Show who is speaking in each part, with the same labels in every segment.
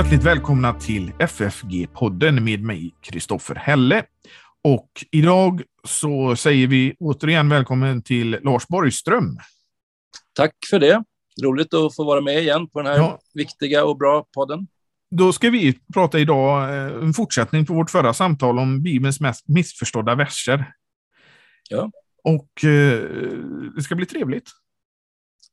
Speaker 1: Hjärtligt välkomna till FFG-podden med mig, Kristoffer Helle. Och idag så säger vi återigen välkommen till Lars Borgström.
Speaker 2: Tack för det. Roligt att få vara med igen på den här ja. viktiga och bra podden.
Speaker 1: Då ska vi prata idag eh, en fortsättning på vårt förra samtal om Bibelns mest missförstådda verser.
Speaker 2: Ja.
Speaker 1: Och eh, det ska bli trevligt.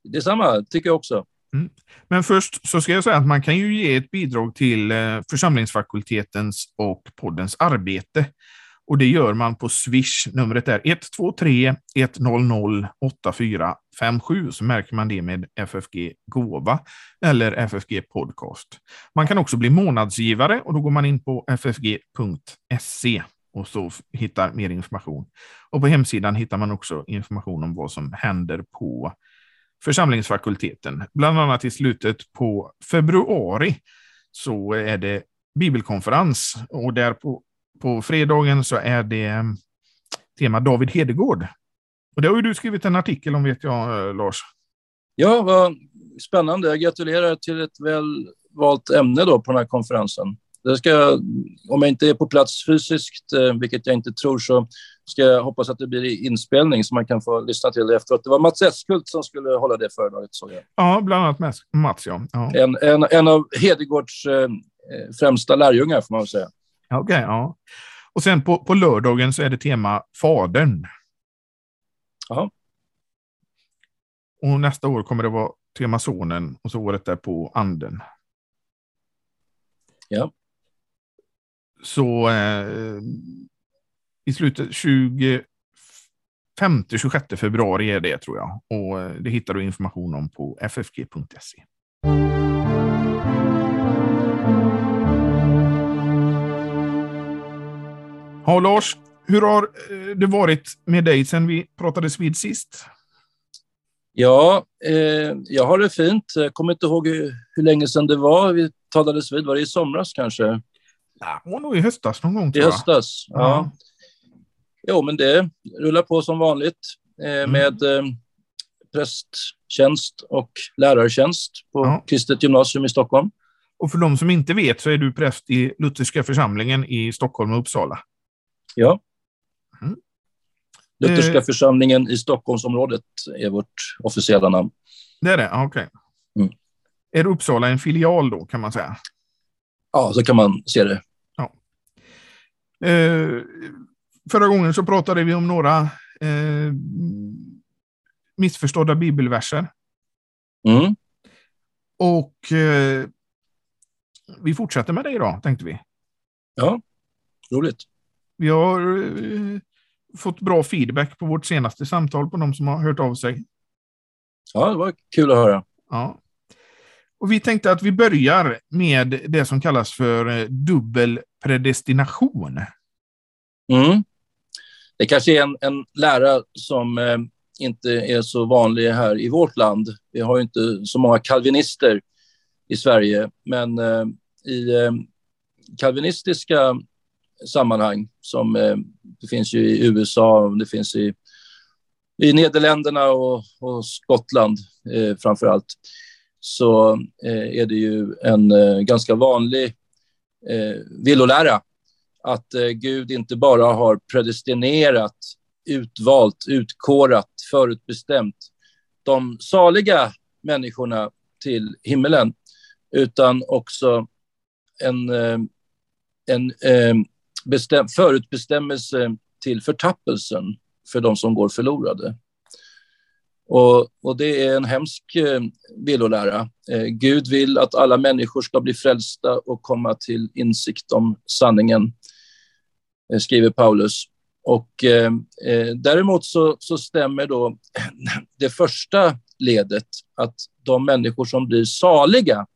Speaker 2: Detsamma, tycker jag också.
Speaker 1: Mm. Men först så ska jag säga att man kan ju ge ett bidrag till eh, församlingsfakultetens och poddens arbete. Och det gör man på Swish. Numret är 123 100 8457. Så märker man det med FFG Gåva eller FFG Podcast. Man kan också bli månadsgivare och då går man in på ffg.se och så hittar mer information. Och på hemsidan hittar man också information om vad som händer på församlingsfakulteten. Bland annat i slutet på februari så är det bibelkonferens och där på, på fredagen så är det mm, tema David Hedegård. Och det har ju du skrivit en artikel om vet jag, eh, Lars.
Speaker 2: Ja, vad spännande. Jag gratulerar till ett väl valt ämne då på den här konferensen. Det ska, om jag inte är på plats fysiskt, eh, vilket jag inte tror, så ska jag hoppas att det blir inspelning så man kan få lyssna till det efteråt. Det var Mats Eskult som skulle hålla det föredraget, såg jag.
Speaker 1: Ja, bland annat Mats, ja. ja.
Speaker 2: En, en, en av Hedegårds eh, främsta lärjungar, får man väl säga.
Speaker 1: Okej, okay, ja. Och sen på, på lördagen så är det tema Fadern.
Speaker 2: Ja.
Speaker 1: Och nästa år kommer det vara tema Sonen och så året där på Anden.
Speaker 2: Ja.
Speaker 1: Så eh, i slutet 25 26 februari är det tror jag. Och eh, det hittar du information om på ffg.se. Ja, Lars, hur har eh, det varit med dig sedan vi pratades vid sist?
Speaker 2: Ja, eh, jag har det fint. Jag kommer inte ihåg hur, hur länge sedan det var vi talades vid. Var det i somras kanske?
Speaker 1: Ja, det var nog i höstas någon gång.
Speaker 2: I höstas, ja. ja. Jo, men det rullar på som vanligt eh, mm. med eh, prästtjänst och lärartjänst på ja. Kristet gymnasium i Stockholm.
Speaker 1: Och för de som inte vet så är du präst i Lutherska församlingen i Stockholm och Uppsala.
Speaker 2: Ja. Mm. Lutherska eh. församlingen i Stockholmsområdet är vårt officiella namn.
Speaker 1: Det är det? Okej. Okay. Mm. Är Uppsala en filial då, kan man säga?
Speaker 2: Ja, så kan man se det.
Speaker 1: Ja. Eh, förra gången så pratade vi om några eh, missförstådda bibelverser.
Speaker 2: Mm.
Speaker 1: Och eh, vi fortsätter med det idag, tänkte vi.
Speaker 2: Ja, roligt.
Speaker 1: Vi har eh, fått bra feedback på vårt senaste samtal på de som har hört av sig.
Speaker 2: Ja, det var kul att höra.
Speaker 1: Ja. Och vi tänkte att vi börjar med det som kallas för eh, dubbel predestination.
Speaker 2: Mm. Det kanske är en, en lära som eh, inte är så vanlig här i vårt land. Vi har ju inte så många kalvinister i Sverige, men eh, i eh, kalvinistiska sammanhang som eh, det finns ju i USA, det finns i, i Nederländerna och, och Skottland eh, framför allt, så eh, är det ju en eh, ganska vanlig eh, villolära att eh, Gud inte bara har predestinerat, utvalt, utkårat, förutbestämt de saliga människorna till himmelen, utan också en, eh, en eh, bestäm, förutbestämmelse till förtappelsen för de som går förlorade. Och, och det är en hemsk eh, villolära. Eh, Gud vill att alla människor ska bli frälsta och komma till insikt om sanningen. Eh, skriver Paulus. Och eh, eh, däremot så, så stämmer då det första ledet att de människor som blir saliga,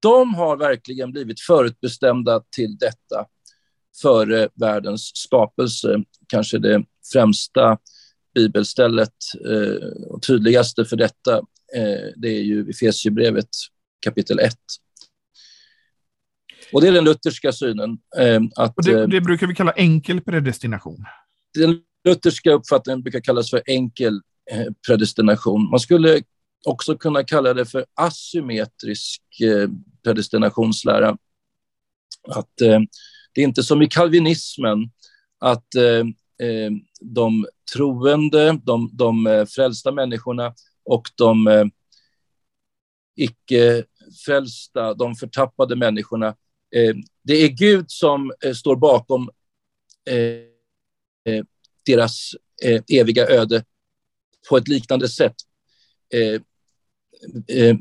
Speaker 2: de har verkligen blivit förutbestämda till detta före eh, världens skapelse. Kanske det främsta bibelstället eh, och tydligaste för detta, eh, det är ju Efesierbrevet kapitel 1. Och det är den lutherska synen.
Speaker 1: Eh, att, det, eh, det, brukar vi kalla enkel predestination.
Speaker 2: Den lutherska uppfattningen brukar kallas för enkel eh, predestination. Man skulle också kunna kalla det för asymmetrisk predestinationslära. Att det är inte som i kalvinismen att de troende, de, de frälsta människorna och de icke frälsta, de förtappade människorna. Eh, det är Gud som eh, står bakom eh, eh deras eh, eviga öde på ett liknande sätt. Eh,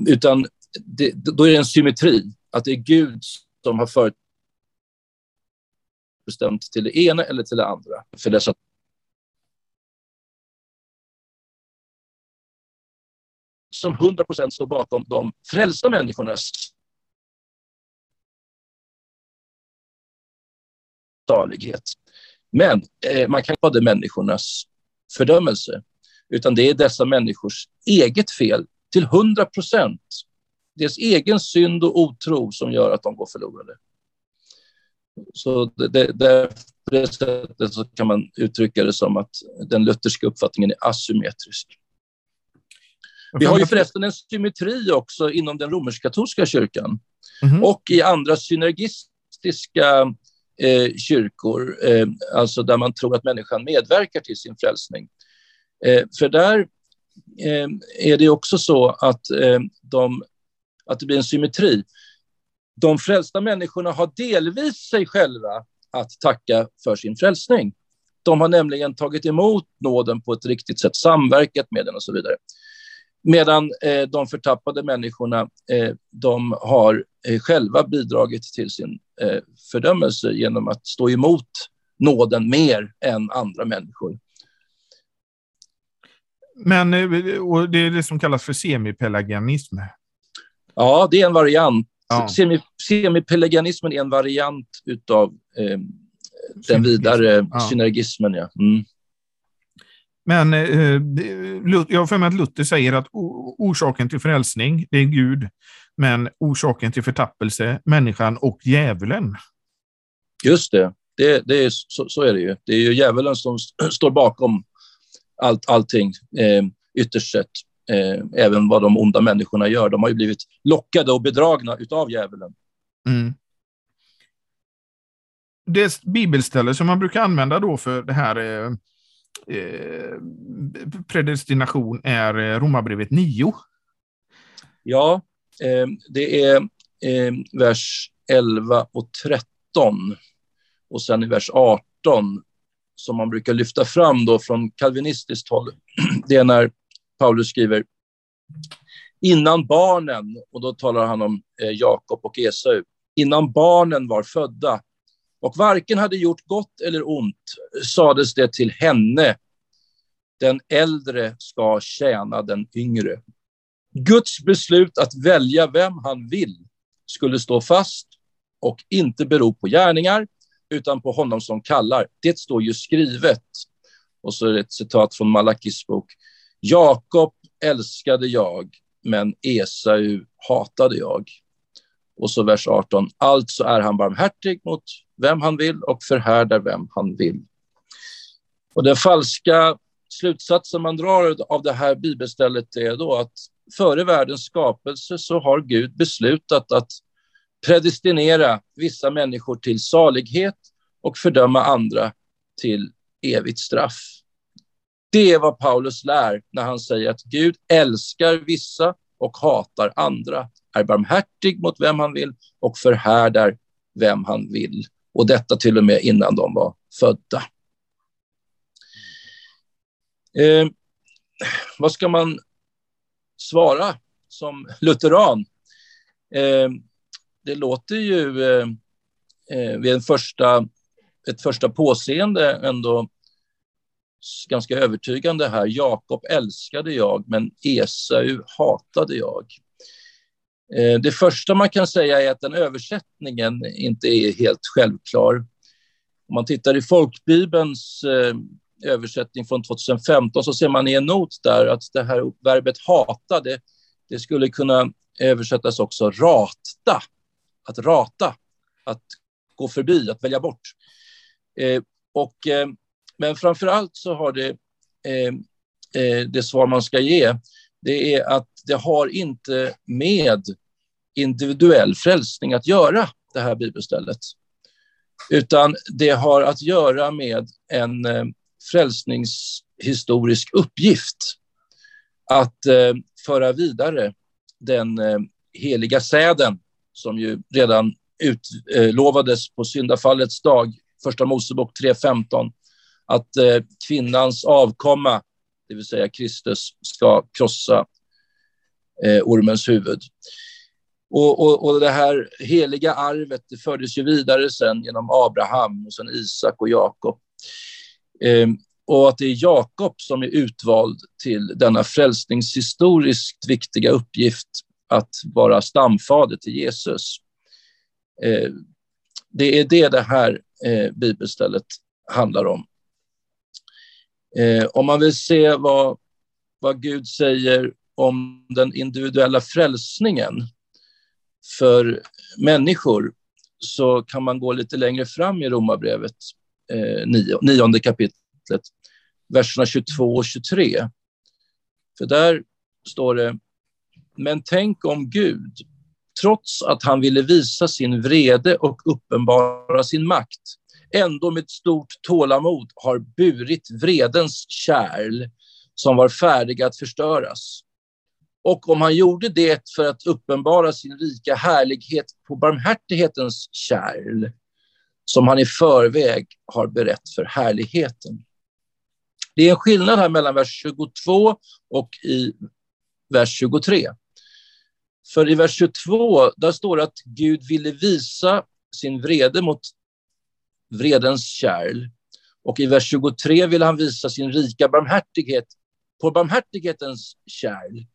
Speaker 2: utan det, då är det en symmetri, att det är Gud som har förutbestämt till det ena eller till det andra för dessa som 100 procent står bakom de frälsta människornas salighet. Men eh, man kan inte det människornas fördömelse, utan det är dessa människors eget fel till 100 procent. Deras egen synd och otro som gör att de går förlorade. Så det, det, det, på det sättet så kan man uttrycka det som att den lutherska uppfattningen är asymmetrisk. Vi har ju förresten en symmetri också inom den romersk-katolska kyrkan mm -hmm. och i andra synergistiska eh, kyrkor, eh, alltså där man tror att människan medverkar till sin frälsning. Eh, för där eh, är det också så att, eh, de, att det blir en symmetri. De frälsta människorna har delvis sig själva att tacka för sin frälsning. De har nämligen tagit emot nåden på ett riktigt sätt, samverkat med den och så vidare. Medan eh, de förtappade människorna, eh, de har eh, själva bidragit till sin fördömelse genom att stå emot nåden mer än andra människor.
Speaker 1: Men och det är det som kallas för semipelagianism?
Speaker 2: Ja, det är en variant. Ja. Semi, semipelagianismen är en variant av eh, den vidare ja. synergismen. Ja. Mm.
Speaker 1: Men eh, jag har för mig att Luther säger att orsaken till frälsning, det är Gud, men orsaken till förtappelse, människan och djävulen.
Speaker 2: Just det, det, det är, så, så, är det ju. Det är ju djävulen som står bakom allt, allting, eh, ytterst sett. Eh, även vad de onda människorna gör. De har ju blivit lockade och bedragna av djävulen. Mm.
Speaker 1: Det bibelställe som man brukar använda då för det här eh, predestination är eh, Romarbrevet 9.
Speaker 2: Ja, eh, det är eh, vers 11 och 13 och sen i vers 18 som man brukar lyfta fram då från kalvinistiskt håll. Det är när Paulus skriver innan barnen, och då talar han om eh, Jakob och Esau, innan barnen var födda och varken hade gjort gott eller ont, sades det till henne. Den äldre ska tjäna den yngre. Guds beslut att välja vem han vill skulle stå fast och inte bero på gärningar, utan på honom som kallar. Det står ju skrivet. Och så är det ett citat från Malakis bok. Jakob älskade jag, men Esau hatade jag. Och så vers 18. Alltså är han barmhärtig mot vem han vill och förhärdar vem han vill. Och den falska slutsatsen man drar av det här bibelstället är då att före världens skapelse så har Gud beslutat att predestinera vissa människor till salighet och fördöma andra till evigt straff. Det är vad Paulus lär när han säger att Gud älskar vissa och hatar andra, är barmhärtig mot vem han vill och förhärdar vem han vill. Och detta till och med innan de var födda. Eh, vad ska man svara som lutheran? Eh, det låter ju eh, eh vid en första, ett första påseende ändå ganska övertygande här. Jakob älskade jag, men Esau hatade jag. Eh, det första man kan säga är att den översättningen inte är helt självklar. Om man tittar i folkbibelns eh, översättning från 2015 så ser man i en not där att det här verbet hata, det, det skulle kunna översättas också rata, att rata, att gå förbi, att välja bort. Eh, och, eh, men framför allt så har det, eh, eh, det svar man ska ge, det är att det har inte med individuell frälsning att göra, det här bibelstället. utan det har att göra med en eh, frälsningshistorisk uppgift att eh, föra vidare den eh, heliga säden som ju redan utlovades eh, på syndafallets dag, första Mosebok 3.15, att eh, kvinnans avkomma, det vill säga Kristus, ska krossa eh, ormens huvud. Och, och, och, det här heliga arvet det fördes ju vidare sen genom Abraham och sen Isak och Jakob. Eh, och att det är Jakob som är utvald till denna frälsningshistoriskt viktiga uppgift att vara stamfader till Jesus. Eh, det är det det här eh, bibelstället handlar om. Eh, om man vill se vad, vad Gud säger om den individuella frälsningen för människor så kan man gå lite längre fram i Romarbrevet, eh, nio, nionde kapitlet, verserna 22 och 23. För där står det, men tänk om Gud, trots att han ville visa sin vrede och uppenbara sin makt, ändå med stort tålamod har burit vredens kärl som var färdiga att förstöras. Och om han gjorde det för att uppenbara sin rika härlighet på barmhärtighetens kärl, som han i förväg har berett för härligheten. Det är en skillnad här mellan vers 22 och i vers 23. För i vers 22, där står det att Gud ville visa sin vrede mot vredens kärl. Och i vers 23 vill han visa sin rika barmhärtighet på barmhärtighetens kärl.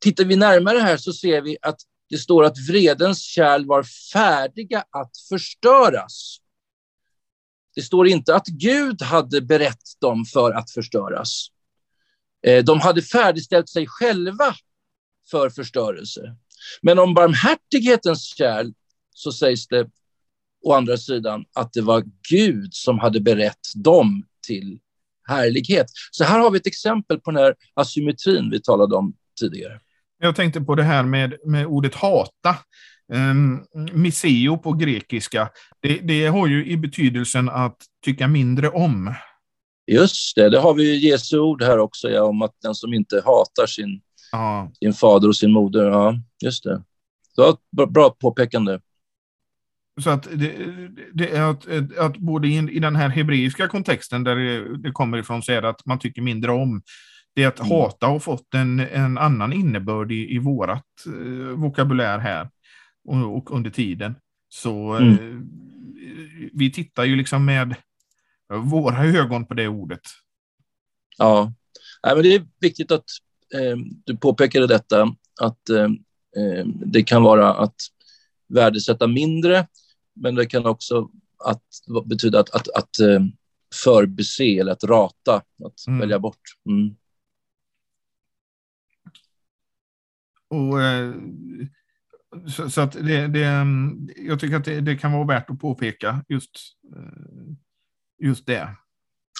Speaker 2: Tittar vi närmare här så ser vi att det står att vredens kärl var färdiga att förstöras. Det står inte att Gud hade berett dem för att förstöras. Eh, de hade färdigställt sig själva för förstörelse. Men om barmhärtighetens kärl så sägs det å andra sidan att det var Gud som hade berett dem till härlighet. Så här har vi ett exempel på den här asymmetrin vi talade om tidigare.
Speaker 1: Jag tänkte på det här med, med ordet hata. Um, miseo på grekiska, det, det, har ju i betydelsen att tycka mindre om.
Speaker 2: Just det, det har vi ju Jesu ord här också, ja, om att den som inte hatar sin, ja. sin fader och sin moder. Ja, just det. Så, bra påpekande.
Speaker 1: Så att det, det är att, att både i, i, den här hebreiska kontexten där det, det kommer ifrån så är det att man tycker mindre om. Det att mm. hata har fått en, en annan innebörd i, i vårat eh, vokabulär här och, och, under tiden. Så mm. eh, vi tittar ju liksom med våra ögon på det ordet.
Speaker 2: Ja, Nej, men det är viktigt att eh, du påpekade detta, att eh, eh det kan vara att värdesätta mindre men det kan också att, betyda att, att, att eh, förbise eller att rata, att mm. välja bort. Mm.
Speaker 1: Och, eh, så, så, att det, det, mm, jag tycker att det, det, kan vara värt att påpeka just, eh, just det.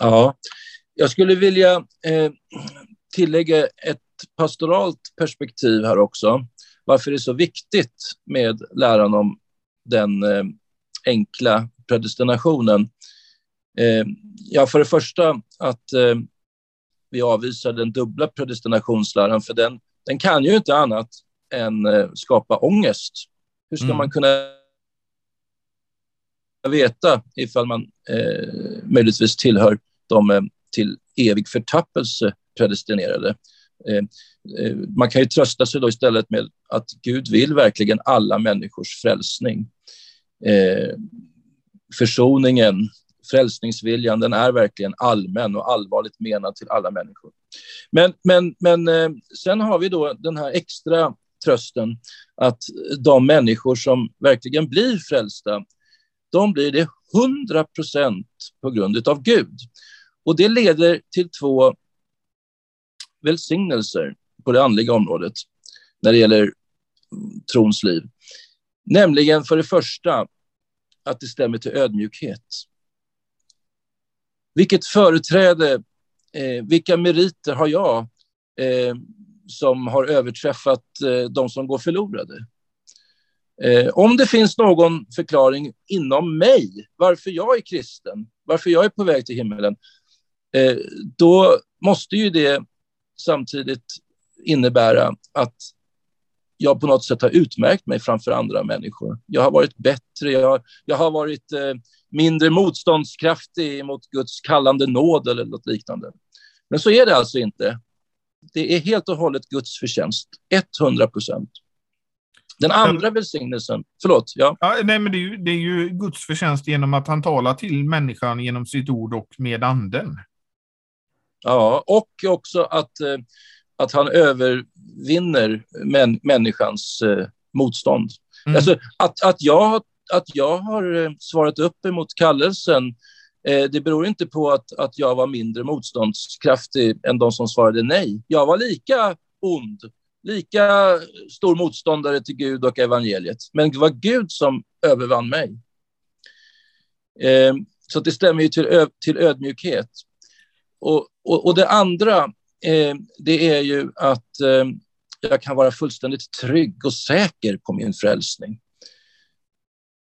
Speaker 2: Ja, jag skulle vilja eh, tillägga ett pastoralt perspektiv här också. Varför det är så viktigt med läran om den eh, enkla predestinationen. Eh, ja, för det första att eh, vi avvisar den dubbla predestinationsläran, för den, den kan ju inte annat än eh, skapa ångest. Hur ska mm. man kunna veta ifall man eh, möjligtvis tillhör de eh, till evig förtappelse predestinerade? Eh, eh, man kan ju trösta sig då istället med att Gud vill verkligen alla människors frälsning eh, försoningen, frälsningsviljan, den är verkligen allmän och allvarligt menad till alla människor. Men, men, men eh, sen har vi då den här extra trösten att de människor som verkligen blir frälsta, de blir det 100 procent på grund av Gud. Och det leder till två välsignelser på det andliga området när det gäller trons liv. Nämligen för det första att det stämmer till ödmjukhet. Vilket företräde, eh, vilka meriter har jag eh, som har överträffat eh, de som går förlorade? Eh, om det finns någon förklaring inom mig varför jag är kristen, varför jag är på väg till himmelen, eh, då måste ju det samtidigt innebära att jag på något sätt har utmärkt mig framför andra människor. Jag har varit bättre, jag, jag har varit eh, mindre motståndskraftig mot Guds kallande nåd eller något liknande. Men så är det alltså inte. Det är helt och hållet Guds förtjänst, 100 procent. Den andra välsignelsen, förlåt. Ja.
Speaker 1: ja nej, men det är, ju, det är ju Guds förtjänst genom att han talar till människan genom sitt ord och med anden.
Speaker 2: Ja, och också att, eh, att han övervinner män, människans eh, motstånd. Mm. Alltså, att, att, jag, att jag har eh, svarat upp emot kallelsen eh, det beror inte på att, att jag var mindre motståndskraftig än de som svarade nej. Jag var lika ond lika stor motståndare till Gud och evangeliet. Men det var Gud som övervann mig. Eh, så det stämmer ju till, ö, till ödmjukhet. Och, och, och det andra, eh, det är ju att eh, jag kan vara fullständigt trygg och säker på min frälsning.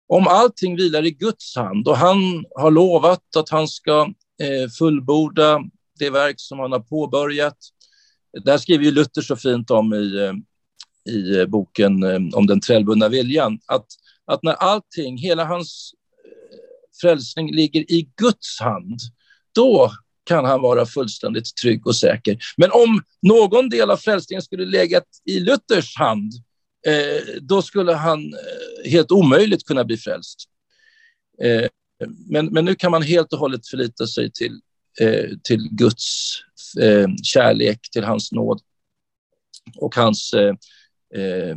Speaker 2: Om allting vilar i Guds hand och han har lovat att han ska eh, fullborda det verk som han har påbörjat, det här skriver ju Luther så fint om i, eh, i eh, boken om den trällbundna viljan, att, att när allting, hela hans frälsning ligger i Guds hand, då kan han vara fullständigt trygg och säker. Men om någon del av frälsningen skulle legat i Luthers hand, eh, då skulle han eh, helt omöjligt kunna bli frälst. Eh, men, men nu kan man helt och hållet förlita sig till, eh, till Guds eh, kärlek, till hans nåd och hans, eh, eh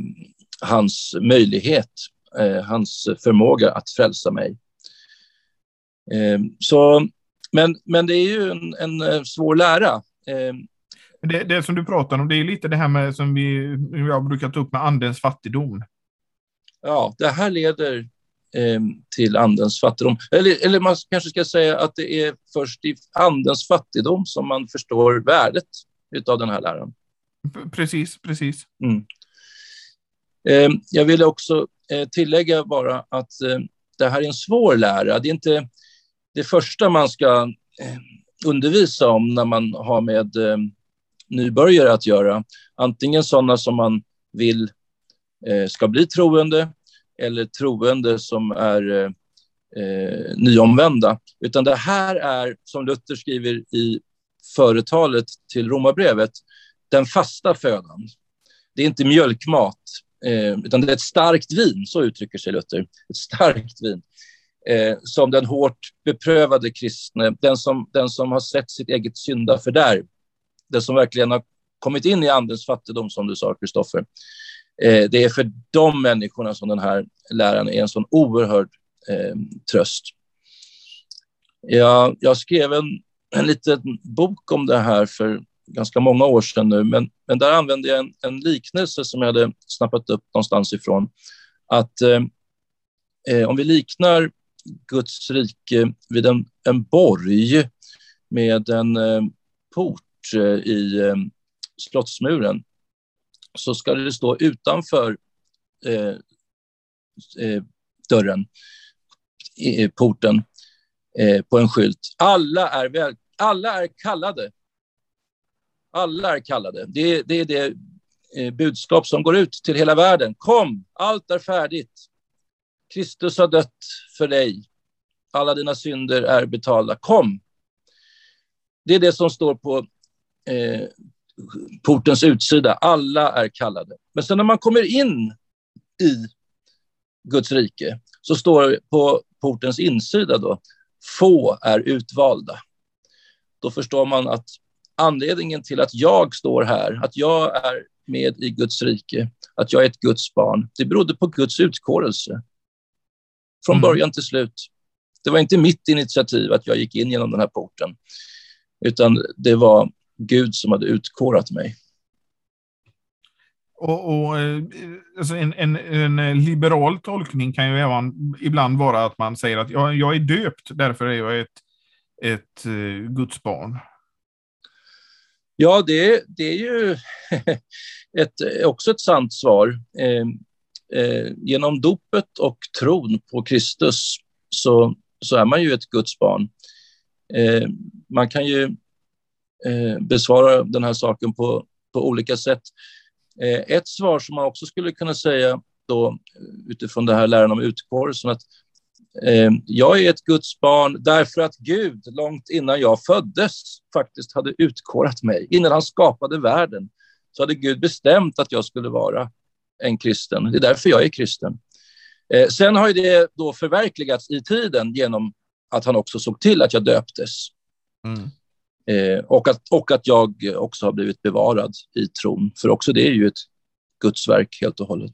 Speaker 2: hans möjlighet, eh, hans förmåga att frälsa mig. Eh, så, men, men det är ju en, en eh, svår lära.
Speaker 1: Eh, det, det som du pratar om, det är lite det här med som vi, jag brukar ta upp med andens fattigdom.
Speaker 2: Ja, det här leder eh, till andens fattigdom. Eller, eller man kanske ska säga att det är först i andens fattigdom som man förstår värdet av den här läran.
Speaker 1: Precis, precis.
Speaker 2: Mm. Eh, jag vill också eh, tillägga bara att eh, det här är en svår lära. Det är inte det första man ska eh, undervisa om när man har med eh, nybörjare att göra. Antingen sådana som man vill eh, ska bli troende eller troende som är eh, eh, nyomvända, utan det här är, som Luther skriver i företalet till Romarbrevet, den fasta födan. Det är inte mjölkmat, eh, utan det är ett starkt vin, så uttrycker sig Luther. Ett starkt vin. Eh, som den hårt beprövade kristne, den som, den som har sett sitt eget syndafördärv, det som verkligen har kommit in i andens fattigdom, som du sa, Kristoffer, Eh, det är för de människorna som den här läran är en sån oerhörd eh, tröst. Jag, jag skrev en, en liten bok om det här för ganska många år sedan nu, men, men där använde jag en, en liknelse som jag hade snappat upp någonstans ifrån. Att eh, eh om vi liknar Guds rike vid en, en borg med en eh, port bort eh, i eh, slottsmuren så ska det stå utanför eh, eh, dörren, porten, eh, på en skylt. Alla är, väl, alla är kallade. Alla är kallade. Det, det är det budskap som går ut till hela världen. Kom, allt är färdigt. Kristus har dött för dig. Alla dina synder är betalda. Kom. Det är det som står på eh, portens utsida. Alla är kallade. Men sen när man kommer in i Guds rike så står det på portens insida då, få är utvalda. Då förstår man att anledningen till att jag står här, att jag är med i Guds rike, att jag är ett Guds barn, det berodde på Guds utkårelse. Från mm. början till slut. Det var inte mitt initiativ att jag gick in genom den här porten, utan det var Gud som hade utkårat mig.
Speaker 1: Och, och eh, alltså en, en, en, liberal tolkning kan ju även ibland vara att man säger att jag, jag är döpt, därför är jag ett, ett uh, Guds barn.
Speaker 2: Ja, det, det är ju ett, också ett sant svar. Eh, eh, genom dopet och tron på Kristus så, så är man ju ett Guds barn. Eh, man kan ju eh, besvara den här saken på, på olika sätt. Eh, ett svar som man också skulle kunna säga då eh, utifrån det här läran om utkårelsen att eh, jag är ett Guds barn därför att Gud långt innan jag föddes faktiskt hade utkorat mig. Innan han skapade världen så hade Gud bestämt att jag skulle vara en kristen. Det är därför jag är kristen. Eh, sen har det då förverkligats i tiden genom att han också såg till att jag döptes. Mm. Eh, och, att, och att jag också har blivit bevarad i tron, för också det är ju ett Guds verk helt och hållet.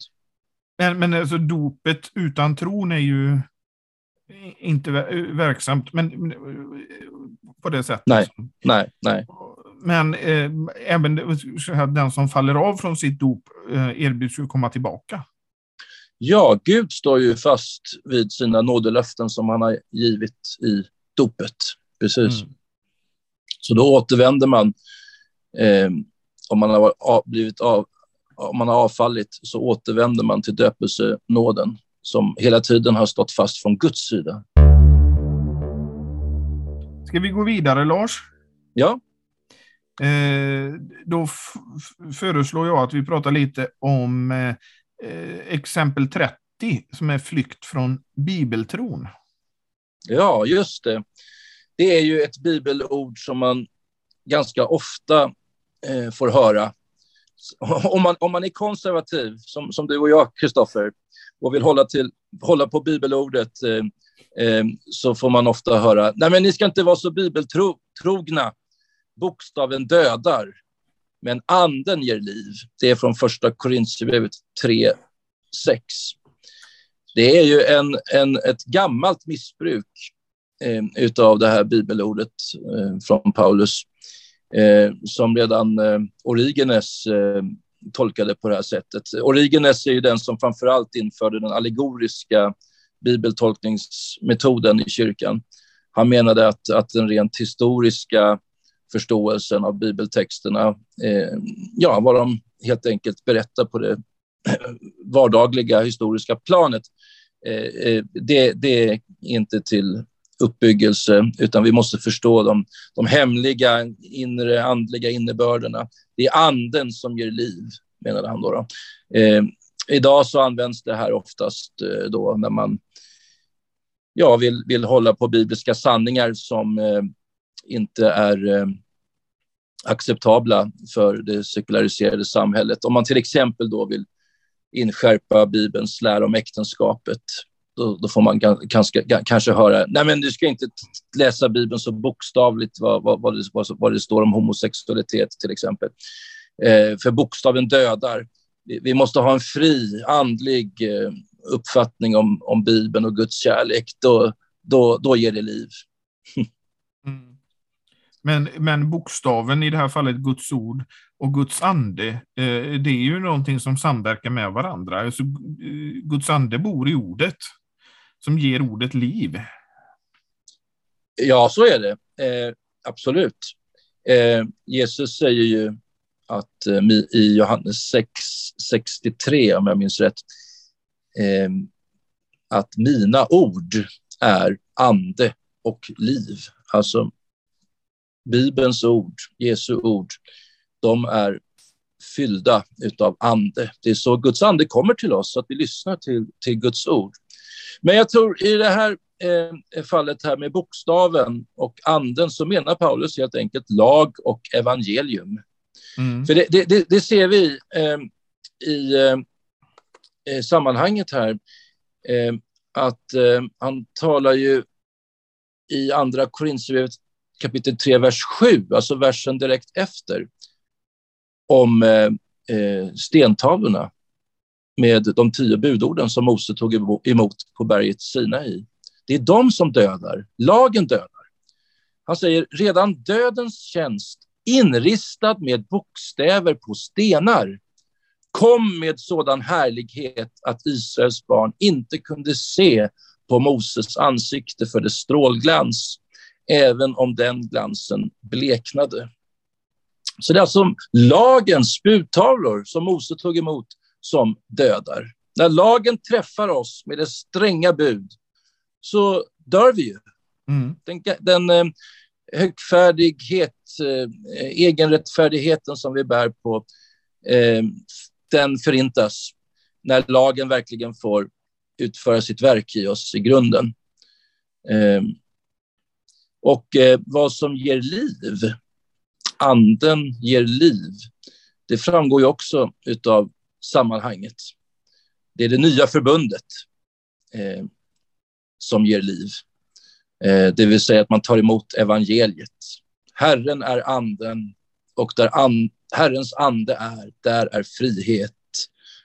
Speaker 1: Men, men alltså dopet utan tron är ju inte verksamt men, på det sättet.
Speaker 2: Nej, nej, nej.
Speaker 1: Men eh, även den som faller av från sitt dop eh, erbjuds ju komma tillbaka.
Speaker 2: Ja, Gud står ju fast vid sina nådelöften som han har givit i dopet. Precis. Mm. Så då återvänder man. Eh, om man har blivit av, om man har avfallit så återvänder man till döpelsenåden som hela tiden har stått fast från Guds sida.
Speaker 1: Ska vi gå vidare, Lars?
Speaker 2: Ja.
Speaker 1: Eh, då föreslår jag att vi pratar lite om eh, exempel 30 som är flykt från bibeltron.
Speaker 2: Ja, just det. Det är ju ett bibelord som man ganska ofta eh, får höra. Om man, om man är konservativ, som, som du och jag, Kristoffer, och vill hålla, till, hålla på bibelordet eh, eh, så får man ofta höra, nej men ni ska inte vara så bibeltrogna, bokstaven dödar, men anden ger liv. Det är från första Korintierbrevet 3, 6. Det är ju en, en, ett gammalt missbruk eh, utav det här bibelordet eh, från Paulus eh, som redan eh, Origenes eh, tolkade på det här sättet. Origenes är ju den som framför allt införde den allegoriska bibeltolkningsmetoden i kyrkan. Han menade att, att den rent historiska förståelsen av bibeltexterna, eh, ja, vad de helt enkelt berättar på det vardagliga historiska planet, eh, eh, det, det är inte till uppbyggelse, utan vi måste förstå de, de hemliga, inre, andliga innebörderna. Det är anden som ger liv, menade han. Då, då. Eh, idag så används det här oftast eh, då när man ja, vill, vill hålla på bibliska sanningar som eh, inte är eh, acceptabla för det sekulariserade samhället. Om man till exempel då vill inskärpa Bibelns lära om äktenskapet då, då, får man ganska, kanske höra, nej men du ska inte läsa Bibeln så bokstavligt vad, vad, vad, det, vad, vad det står om homosexualitet till exempel. Eh, för bokstaven dödar. Vi, vi, måste ha en fri, andlig eh, uppfattning om, om Bibeln och Guds kärlek. Då, då, då ger det liv.
Speaker 1: mm. men, men bokstaven, i det här fallet Guds ord, och Guds ande, eh, det är ju någonting som samverkar med varandra. Alltså, eh, Guds ande bor i ordet som ger ordet liv.
Speaker 2: Ja, så är det. Eh, absolut. Eh, Jesus säger ju att eh, i Johannes 6, 63, om jag minns rätt, eh, att mina ord är ande och liv. Alltså Bibelns ord, Jesu ord, de är fyllda utav ande. Det är så Guds ande kommer till oss, så att vi lyssnar till, till Guds ord. Men jag tror i det här eh, fallet här med bokstaven och anden så menar Paulus helt enkelt lag och evangelium. Mm. För det, det, det, ser vi eh, i eh, sammanhanget här eh, att eh, han talar ju i andra Korinthierbrevet kapitel 3, vers 7, alltså versen direkt efter, om eh, eh stentavlorna med de tio budorden som Mose tog emot på berget Sinai. Det är de som dödar, lagen dödar. Han säger redan dödens tjänst inristad med bokstäver på stenar kom med sådan härlighet att Israels barn inte kunde se på Moses ansikte för dess strålglans, även om den glansen bleknade. Så det är alltså lagens budtavlor som Mose tog emot som dödar. När lagen träffar oss med dess stränga bud så dör vi ju. Mm. Den, den eh, högfärdighet, eh, egenrättfärdigheten som vi bär på, eh, den förintas när lagen verkligen får utföra sitt verk i oss i grunden. Eh, och eh, vad som ger liv, anden ger liv, det framgår ju också av sammanhanget. Det är det nya förbundet eh, som ger liv. Eh, det vill säga att man tar emot evangeliet. Herren är anden och där an, Herrens ande är, där är frihet,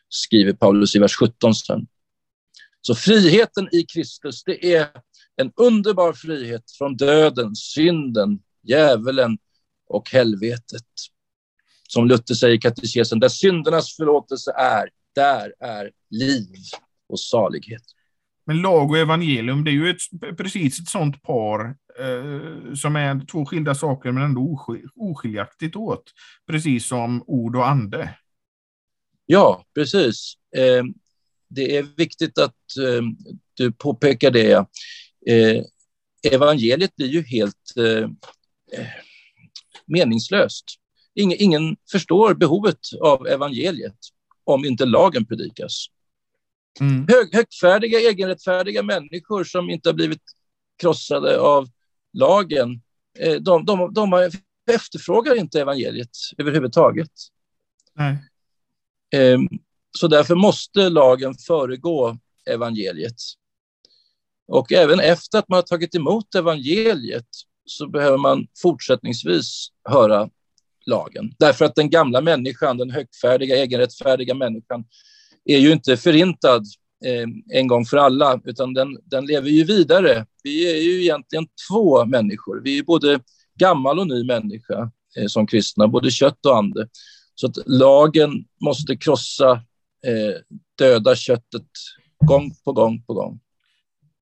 Speaker 2: skriver Paulus i vers 17 sen. Så friheten i Kristus, det är en underbar frihet från döden, synden, djävulen och helvetet. Som Luther säger i katekesen, där syndernas förlåtelse är, där är liv och salighet.
Speaker 1: Men lag och evangelium, det är ju ett, precis ett sånt par eh, som är två skilda saker men ändå oskil, oskiljaktigt åt. Precis som ord och ande.
Speaker 2: Ja, precis. Eh, det är viktigt att eh, du påpekar det. Eh, evangeliet blir ju helt eh, eh, meningslöst. Ingen, ingen förstår behovet av evangeliet om inte lagen predikas. Mm. Hög, högfärdiga, egenrättfärdiga människor som inte har blivit krossade av lagen, eh, de, de, de efterfrågar inte evangeliet överhuvudtaget. Nej. Ehm, så därför måste lagen föregå evangeliet. Och även efter att man har tagit emot evangeliet så behöver man fortsättningsvis höra lagen. Därför att den gamla människan, den högfärdiga, egenrättfärdiga människan, är ju inte förintad eh, en gång för alla, utan den, den lever ju vidare. Vi är ju egentligen två människor. Vi är både gammal och ny människa eh, som kristna, både kött och ande. Så att lagen måste krossa, eh, döda köttet gång på gång på gång.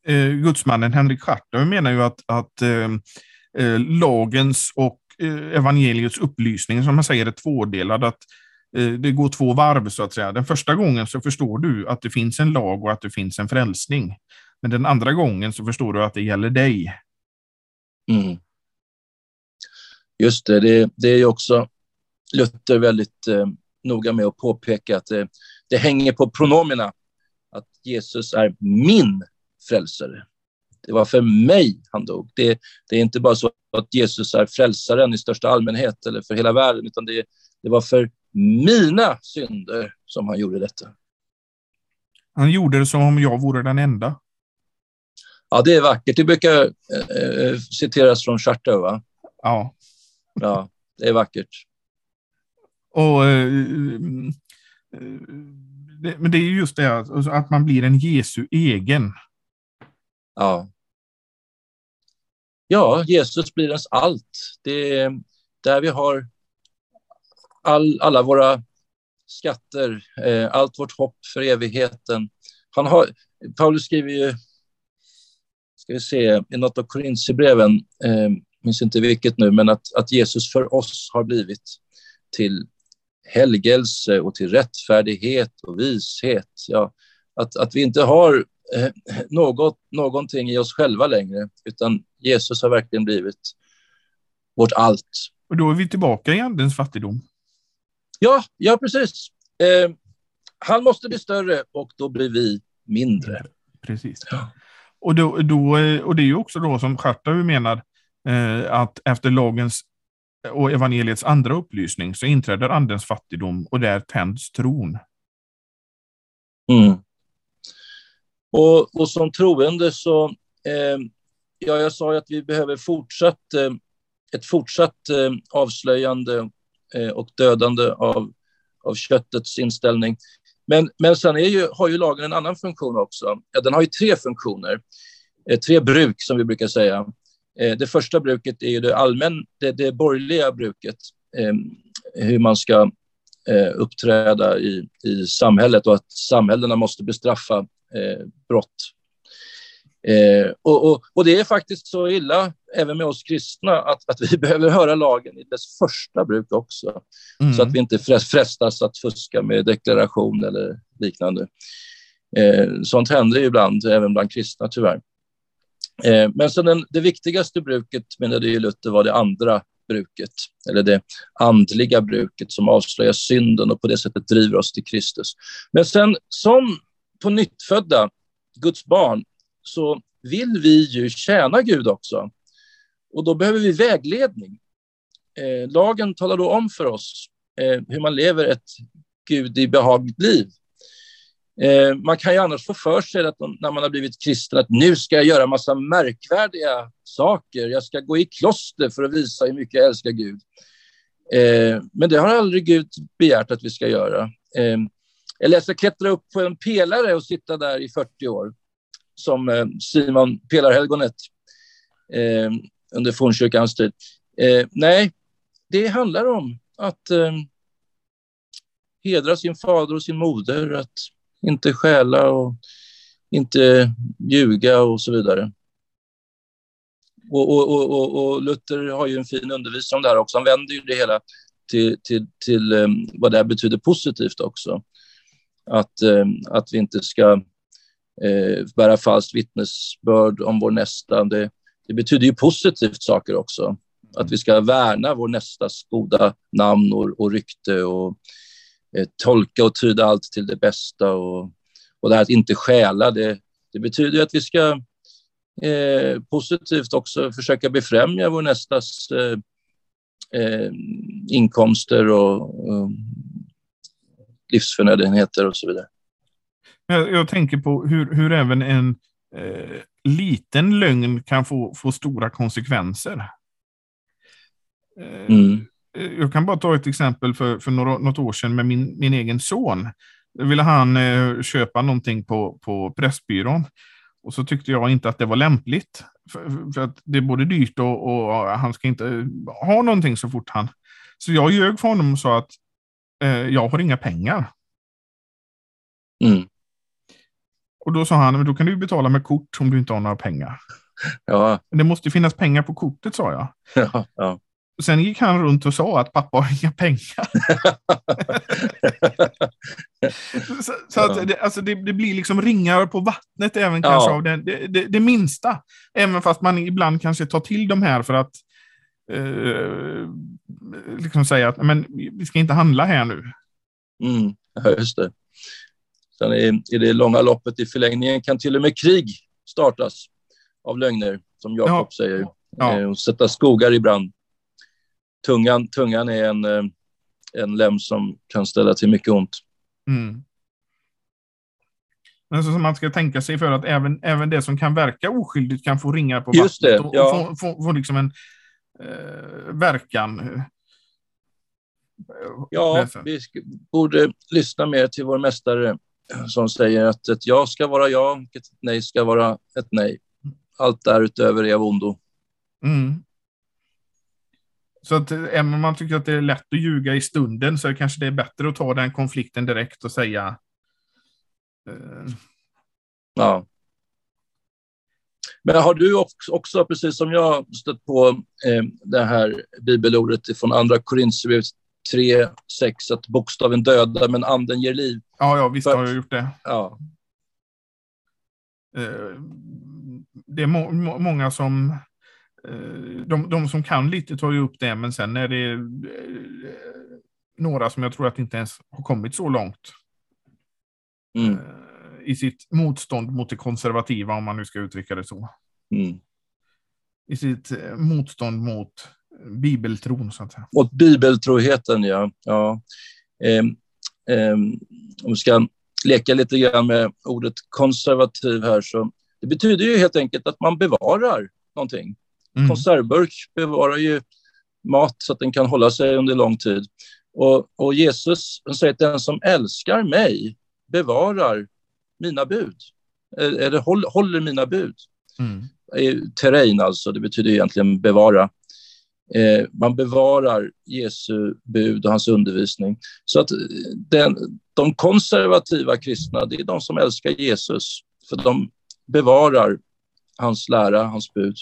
Speaker 1: Eh, gudsmannen Henrik Schartau menar ju att, att eh, eh lagens och Eh, evangeliets upplysning, som man säger, är tvådelad. Att eh, det går två varv så att säga. Den första gången så förstår du att det finns en lag och att det finns en frälsning. Men den andra gången så förstår du att det gäller dig.
Speaker 2: Mm. Just det, det, det är också Luther väldigt eh, noga med att påpeka att det, det hänger på pronomina, att Jesus är min frälsare. Det var för mig han dog. Det, det, är inte bara så att Jesus är frälsaren i största allmänhet eller för hela världen, utan det, det var för mina synder som han gjorde detta.
Speaker 1: Han gjorde det som om jag vore den enda.
Speaker 2: Ja, det är vackert. Det brukar äh, citeras från Charta, va?
Speaker 1: Ja.
Speaker 2: Ja, det är vackert.
Speaker 1: Och, äh, det, men det är just det alltså, att man blir en Jesu egen.
Speaker 2: Ja. Ja, Jesus blir ens allt. Det är där vi har all, alla våra skatter, eh, allt vårt hopp för evigheten. Han har, Paulus skriver ju, ska vi se, i något av Korintierbreven, eh, minns inte vilket nu, men att, att Jesus för oss har blivit till helgelse och till rättfärdighet och vishet. Ja, att, att vi inte har eh, något, någonting i oss själva längre, utan Jesus har verkligen blivit vårt allt.
Speaker 1: Och då är vi tillbaka i andens fattigdom.
Speaker 2: Ja, ja precis. Eh, han måste bli större och då blir vi mindre.
Speaker 1: Precis. Ja. Och, då, då, och det är ju också då som Schartau menar eh, att efter lagens och evangeliets andra upplysning så inträder andens fattigdom och där tänds tron.
Speaker 2: Mm. Och, och som troende så, eh, ja, jag sa ju att vi behöver fortsatt, eh, ett fortsatt eh, avslöjande Eh, och dödande av, av köttets inställning. Men, men sen är ju, har ju lagen en annan funktion också. Ja, den har ju tre funktioner, eh, tre bruk som vi brukar säga. Eh, det första bruket är ju det, allmän, det, det borgerliga bruket, eh, hur man ska eh, uppträda i, i samhället och att samhällena måste bestraffa brott Eh, och, och, och, det är faktiskt så illa, även med oss kristna, att, att vi behöver höra lagen i dess första bruk också. Mm. Så att vi inte frestas att fuska med deklaration eller liknande. Eh, sånt händer ibland, även bland kristna tyvärr. Eh, men sen den, det viktigaste bruket, menade ju Luther, var det andra bruket, eller det andliga bruket som avslöjar synden och på det sättet driver oss till Kristus. Men sen som på nyttfödda Guds barn så vill vi ju tjäna Gud också. Och då behöver vi vägledning. Eh, lagen talar då om för oss eh, hur man lever ett Gud i behagligt liv. Eh, man kan ju annars få för sig att när man har blivit kristen att nu ska jag göra massa märkvärdiga saker. Jag ska gå i kloster för att visa hur mycket jag älskar Gud. Eh, men det har aldrig Gud begärt att vi ska göra. Eh, eller jag ska klättra upp på en pelare och sitta där i 40 år, som eh, Simon Pelarhelgonet eh, under fornkyrkans tid. Eh, nej, det handlar om att eh, hedra sin fader och sin moder, att inte stjäla och inte ljuga och så vidare. Och, och, och, och, Luther har ju en fin undervisning om det här också. Han vänder ju det hela till, till, till um, vad det här betyder positivt också. Att, eh, att vi inte ska eh, bära falskt vittnesbörd om vår nästa. Det, det betyder ju positivt saker också. Att vi ska värna vår nästas goda namn och, och rykte och Eh, tolka och tyda allt till det bästa. Och, och det här att inte stjäla, det, det betyder att vi ska eh, positivt också försöka befrämja vår nästas eh, eh, inkomster och, och livsförnödenheter och så vidare.
Speaker 1: Jag, jag tänker på hur, hur även en eh, liten lögn kan få, få stora konsekvenser. Eh, mm. Eh, jag kan bara ta ett exempel för, för några, något år sedan med min, min egen son. Då ville han eh, köpa någonting på, på Pressbyrån. Och så tyckte jag inte att det var lämpligt. För, för att det är både dyrt och, och, han ska inte ha någonting så fort han... Så jag ljög för honom och sa att jag har inga pengar.
Speaker 2: Mm.
Speaker 1: Och då sa han, men då kan du betala med kort om du inte har några pengar.
Speaker 2: Ja.
Speaker 1: Det måste finnas pengar på kortet, sa jag.
Speaker 2: Ja, ja.
Speaker 1: Sen gick han runt och sa att pappa har inga pengar. så, så att det, alltså det, det, blir liksom ringar på vattnet även kanske av det, det, det, minsta. Även fast man ibland kanske tar till de här för att eh, liksom säga att men, vi ska inte handla här nu.
Speaker 2: Mm, ja, just det. Sen i, i det långa loppet i förlängningen kan till och med krig startas av lögner, som Jakob ja. säger. Ja. Eh, och sätta skogar i brand tungan, tungan är en, eh, en lem som kan ställa till mycket ont.
Speaker 1: Mm. Men så man ska tänka sig för att även, även det som kan verka oskyldigt kan få ringar på
Speaker 2: Just vattnet
Speaker 1: och, ja. och få, få, få, liksom en verkan.
Speaker 2: Ja, vi borde lyssna mer till vår mästare som säger att ett ja ska vara ja, och ett nej ska vara ett nej. Allt därutöver är av ondo.
Speaker 1: Mm. Så att eh, även om man tycker att det är lätt att ljuga i stunden så är det kanske det är bättre att ta den konflikten direkt och säga.
Speaker 2: Eh... Ja. Men har du också, precis som jag, stött på eh, det här bibelordet från Andra Korinthierbrevet 3, 6, att bokstaven dödar men anden ger liv?
Speaker 1: Ja, ja visst För, har jag gjort det.
Speaker 2: Ja.
Speaker 1: Eh, det är må många som Eh, de, de som kan lite tar ju upp det, men sen är det eh, några som jag tror att inte ens har kommit så långt.
Speaker 2: Mm. Eh,
Speaker 1: I sitt motstånd mot det konservativa, om man nu ska uttrycka det så.
Speaker 2: Mm.
Speaker 1: I sitt motstånd mot bibeltron, så att säga.
Speaker 2: Mot bibeltroheten, ja. ja. Eh, eh, om vi ska leka lite grann med ordet konservativ här, så det betyder ju helt enkelt att man bevarar någonting. Mm. Konservburk bevarar ju mat så att den kan hålla sig under lång tid. Och, och Jesus säger att den som älskar mig bevarar mina bud. Eller håller, mina bud.
Speaker 1: Mm.
Speaker 2: Terrain alltså, det betyder egentligen bevara. Eh, man bevarar Jesu bud och hans undervisning. Så att den, de konservativa kristna, det är de som älskar Jesus, för de bevarar hans lära, hans bud.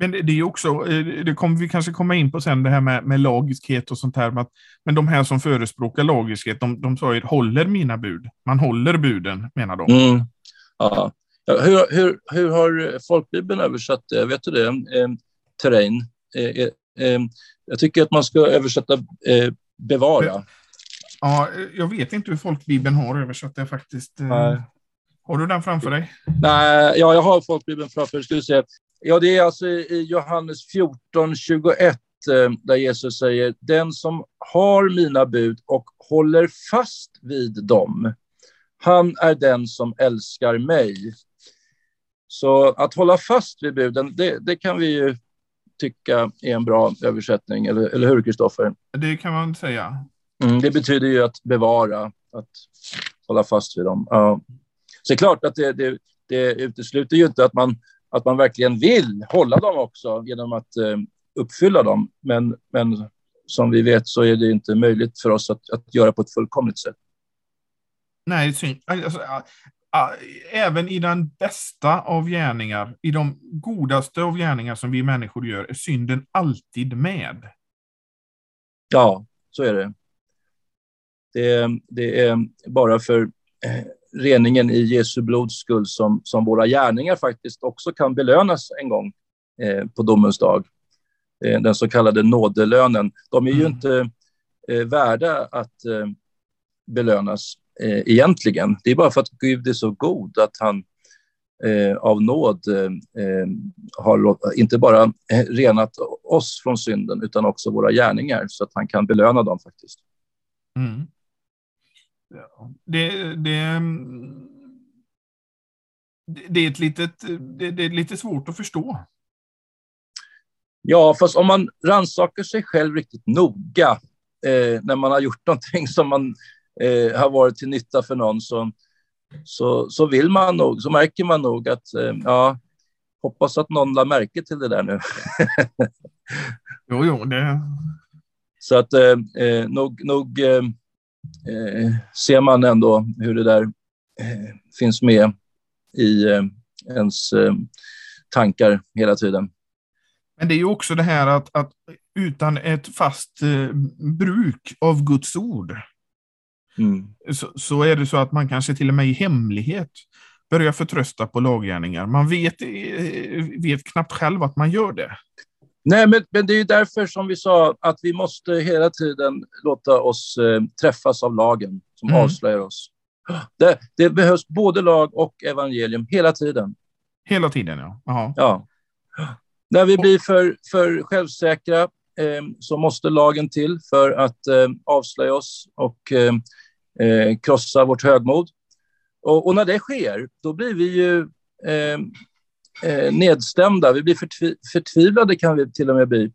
Speaker 1: Men det, är också, eh, det kommer vi kanske komma in på sen, det här med, med lagiskhet och sånt här. Men de här som förespråkar lagiskhet, de, de sa ju håller mina bud. Man håller buden, menar de.
Speaker 2: Mm. Ja. Hur, hur, hur har folkbibeln översatt det? Vet du det? Eh, terrain. Eh, eh, eh, jag tycker att man ska översätta eh, bevara.
Speaker 1: Ja, jag vet inte hur folkbibeln har översatt det faktiskt. Nej. Har du den framför dig?
Speaker 2: Nej, ja, jag har folkbibeln framför mig. Ja, det är alltså i Johannes 14, 21 eh, där Jesus säger den som har mina bud och håller fast vid dem, han är den som älskar mig. Så att hålla fast vid buden, det, det kan vi ju tycka är en bra översättning, eller, eller hur Kristoffer?
Speaker 1: Det kan man säga.
Speaker 2: Mm, det betyder ju att bevara, att hålla fast vid dem. Ja. Så det är klart att det, det, det utesluter ju inte att man att man verkligen vill hålla dem också genom att eh, uppfylla dem. Men, men som vi vet så är det inte möjligt för oss att, att göra på ett fullkomligt sätt.
Speaker 1: Nej. Alltså, även i den bästa av gärningar, i de godaste av gärningar som vi människor gör, är synden alltid med.
Speaker 2: Ja, så är det. Det, det är bara för eh, reningen i Jesu blods skull som, som våra gärningar faktiskt också kan belönas en gång eh, på domens dag. Eh, den så kallade nådelönen. De är ju mm. inte eh, värda att eh, belönas eh, egentligen. Det är bara för att Gud är så god att han eh, av nåd har inte bara renat oss från synden utan också våra gärningar så att han kan belöna dem faktiskt. Mm.
Speaker 1: Det, det, det, är ett litet, det, det, är lite svårt att förstå.
Speaker 2: Ja, fast om man rannsakar sig själv riktigt noga eh, när man har gjort någonting som man eh, har varit till nytta för någon så, så, så vill man nog, så märker man nog att eh, ja, hoppas att någon la märke till det där nu.
Speaker 1: jo, jo, det...
Speaker 2: Så att eh, eh nog, nog eh, ser man ändå hur det där eh, finns med i eh, ens tankar hela tiden.
Speaker 1: Men det är ju också det här att, att utan ett fast bruk av Guds ord mm. så, så, är det så att man kanske till och med i hemlighet börjar förtrösta på laggärningar. Man vet, vet knappt själv att man gör det.
Speaker 2: Nej, men, men det är därför som vi sa att vi måste hela tiden låta oss eh, träffas av lagen som mm. avslöjar oss. Det, det, behövs både lag och evangelium hela tiden.
Speaker 1: Hela tiden, ja. Aha.
Speaker 2: ja. När vi blir för, för självsäkra eh, så måste lagen till för att eh, avslöja oss och eh, eh krossa vårt högmod. Och, och, när det sker, då blir vi ju eh, nedstämda. Vi blir förtvi förtvivlade kan vi till och med bli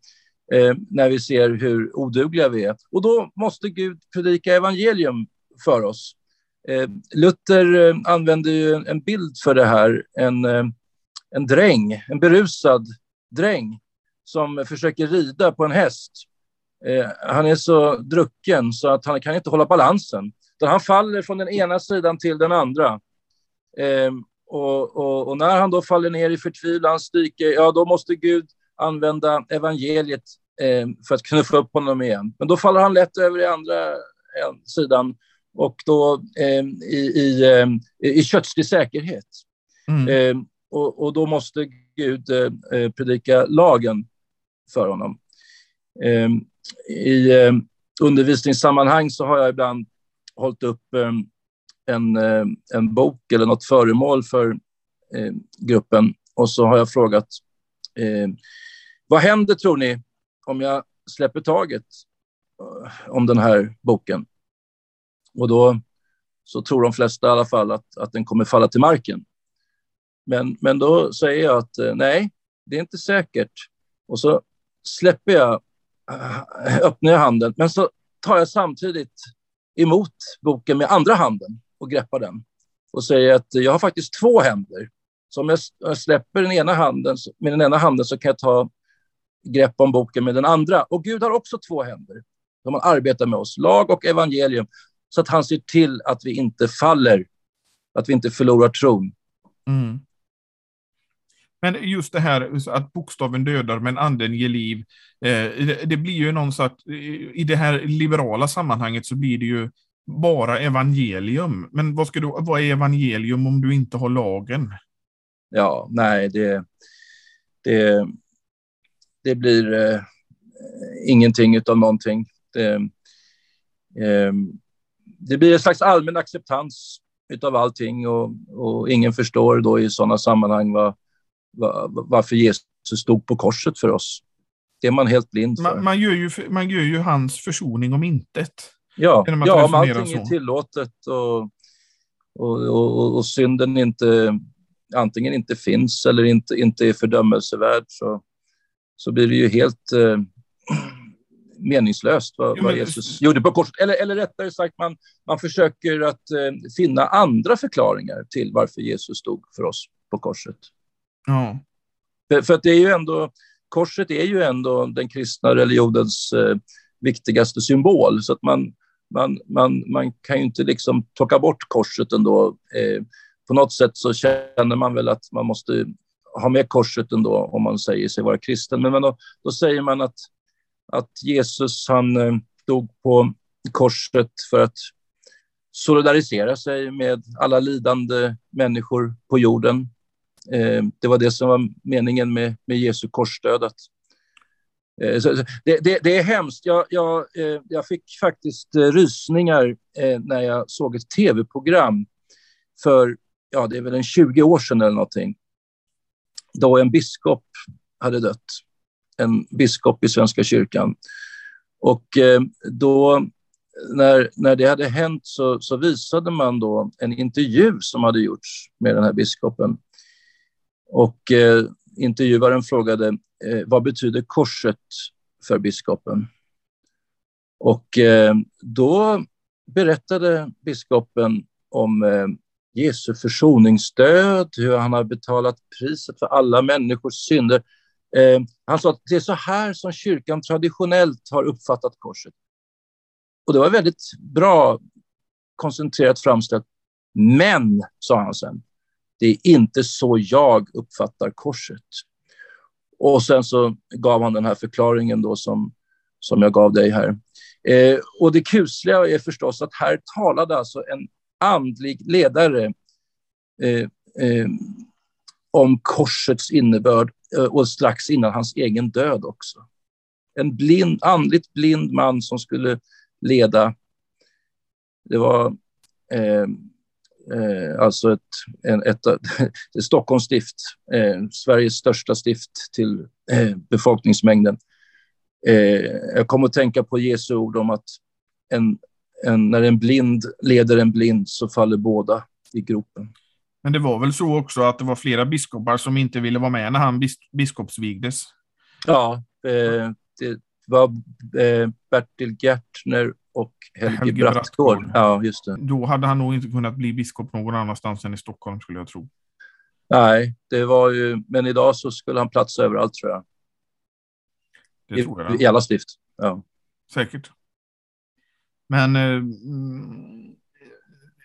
Speaker 2: eh, när vi ser hur odugliga vi är. Och då måste Gud predika evangelium för oss. Eh, Luther eh, använder ju en bild för det här. En, eh, en dräng, en berusad dräng som försöker rida på en häst. Eh, han är så drucken så att han kan inte hålla balansen. han faller från den ena sidan till den andra. Eh, och, och, och, när han då faller ner i förtvivlan, stryker, ja då måste Gud använda evangeliet eh, för att kunna få upp honom igen. Men då faller han lätt över i andra eh, sidan och då eh, i, i, eh, i kötslig säkerhet. Mm. Eh, och, och, då måste Gud eh, predika lagen för honom. I undervisningssammanhang så har jag ibland hållit upp en, eh, en bok eller något föremål för eh, gruppen och så har jag frågat eh, vad händer tror ni om jag släpper taget eh, om den här boken? Och då så tror de flesta i alla fall att, att den kommer falla till marken. Men, men då säger jag att eh, nej, det är inte säkert. Och så släpper jag, öppnar jag handen, men så tar jag samtidigt emot boken med andra handen och greppar den och säger att jag har faktiskt två händer. Så om jag släpper den ena handen, med den ena handen så kan jag ta grepp om boken med den andra. Och Gud har också två händer. De arbetar med oss, lag och evangelium, så att han ser till att vi inte faller, att vi inte förlorar tron. Mm.
Speaker 1: Men just det här att bokstaven dödar men anden ger liv. Eh, det, det, blir ju någon att i det här liberala sammanhanget så blir det ju bara evangelium. Men vad, ska du, vad är evangelium om du inte har lagen?
Speaker 2: Ja, nej, det, det, det blir eh, ingenting av någonting. Det, eh, det blir en slags allmän acceptans av allting och, och ingen förstår då i sådana sammanhang vad, vad, varför Jesus stod på korset för oss. Det är man helt blind för.
Speaker 1: Man, man, gör, ju, man gör ju hans försoning om intet.
Speaker 2: Ja, ja om allting så. är tillåtet och, och, och, och, synden inte antingen inte finns eller inte, inte är fördömelsevärd så, så blir det ju helt eh, meningslöst vad, jo, vad Jesus gjorde på korset. Eller, eller rättare sagt, man, man försöker att eh, finna andra förklaringar till varför Jesus stod för oss på korset.
Speaker 1: Ja.
Speaker 2: För, för att det är ju ändå, korset är ju ändå den kristna religionens eh, viktigaste symbol, så att man, man, man, man kan ju inte liksom plocka bort korset ändå. Eh, på något sätt så känner man väl att man måste ha med korset ändå om man säger sig vara kristen. Men då, då säger man att att Jesus han eh, dog på korset för att solidarisera sig med alla lidande människor på jorden. Eh, det var det som var meningen med, med Jesu korsdöd. Eh, så, det, det, det, är hemskt. Jag, jag, eh, jag fick faktiskt eh, rysningar när jag såg ett tv-program för, ja, det är väl en 20 år sedan eller någonting, då en biskop hade dött en biskop i Svenska kyrkan. Och då, när, när det hade hänt så, så visade man då en intervju som hade gjorts med den här biskopen. Och eh, intervjuaren frågade eh, vad betyder korset för biskopen? Och eh, då berättade biskopen om eh, Jesu försoningsdöd, hur han har betalat priset för alla människors synder. Eh, han sa att det är så här som kyrkan traditionellt har uppfattat korset. Och det var väldigt bra koncentrerat framställt. Men, sa han sen, det är inte så jag uppfattar korset. Och sen så gav han den här förklaringen då som, som jag gav dig här. Eh, och det kusliga är förstås att här talade alltså en andlig ledare eh, eh, om korsets innebörd eh, och strax innan hans egen död också. En blind, andligt blind man som skulle leda. Det var eh, eh, alltså ett, en, ett, ett Stockholms stift, eh, Sveriges största stift till eh, befolkningsmängden. Eh, jag kom att tänka på Jesu ord om att en, en, när en blind leder en blind så faller båda i gropen.
Speaker 1: Men det var väl så också att det var flera biskopar som inte ville vara med när han bis biskopsvigdes?
Speaker 2: Ja, eh, det var eh, Bertil Gärtner och Helge, Helge Brattgård. Ja, just det.
Speaker 1: Då hade han nog inte kunnat bli biskop någon annanstans än i Stockholm skulle jag tro.
Speaker 2: Nej, det var ju, men idag så skulle han platsa överallt tror jag.
Speaker 1: Det I, tror jag.
Speaker 2: I alla stift. Ja.
Speaker 1: Säkert. Men eh, mm,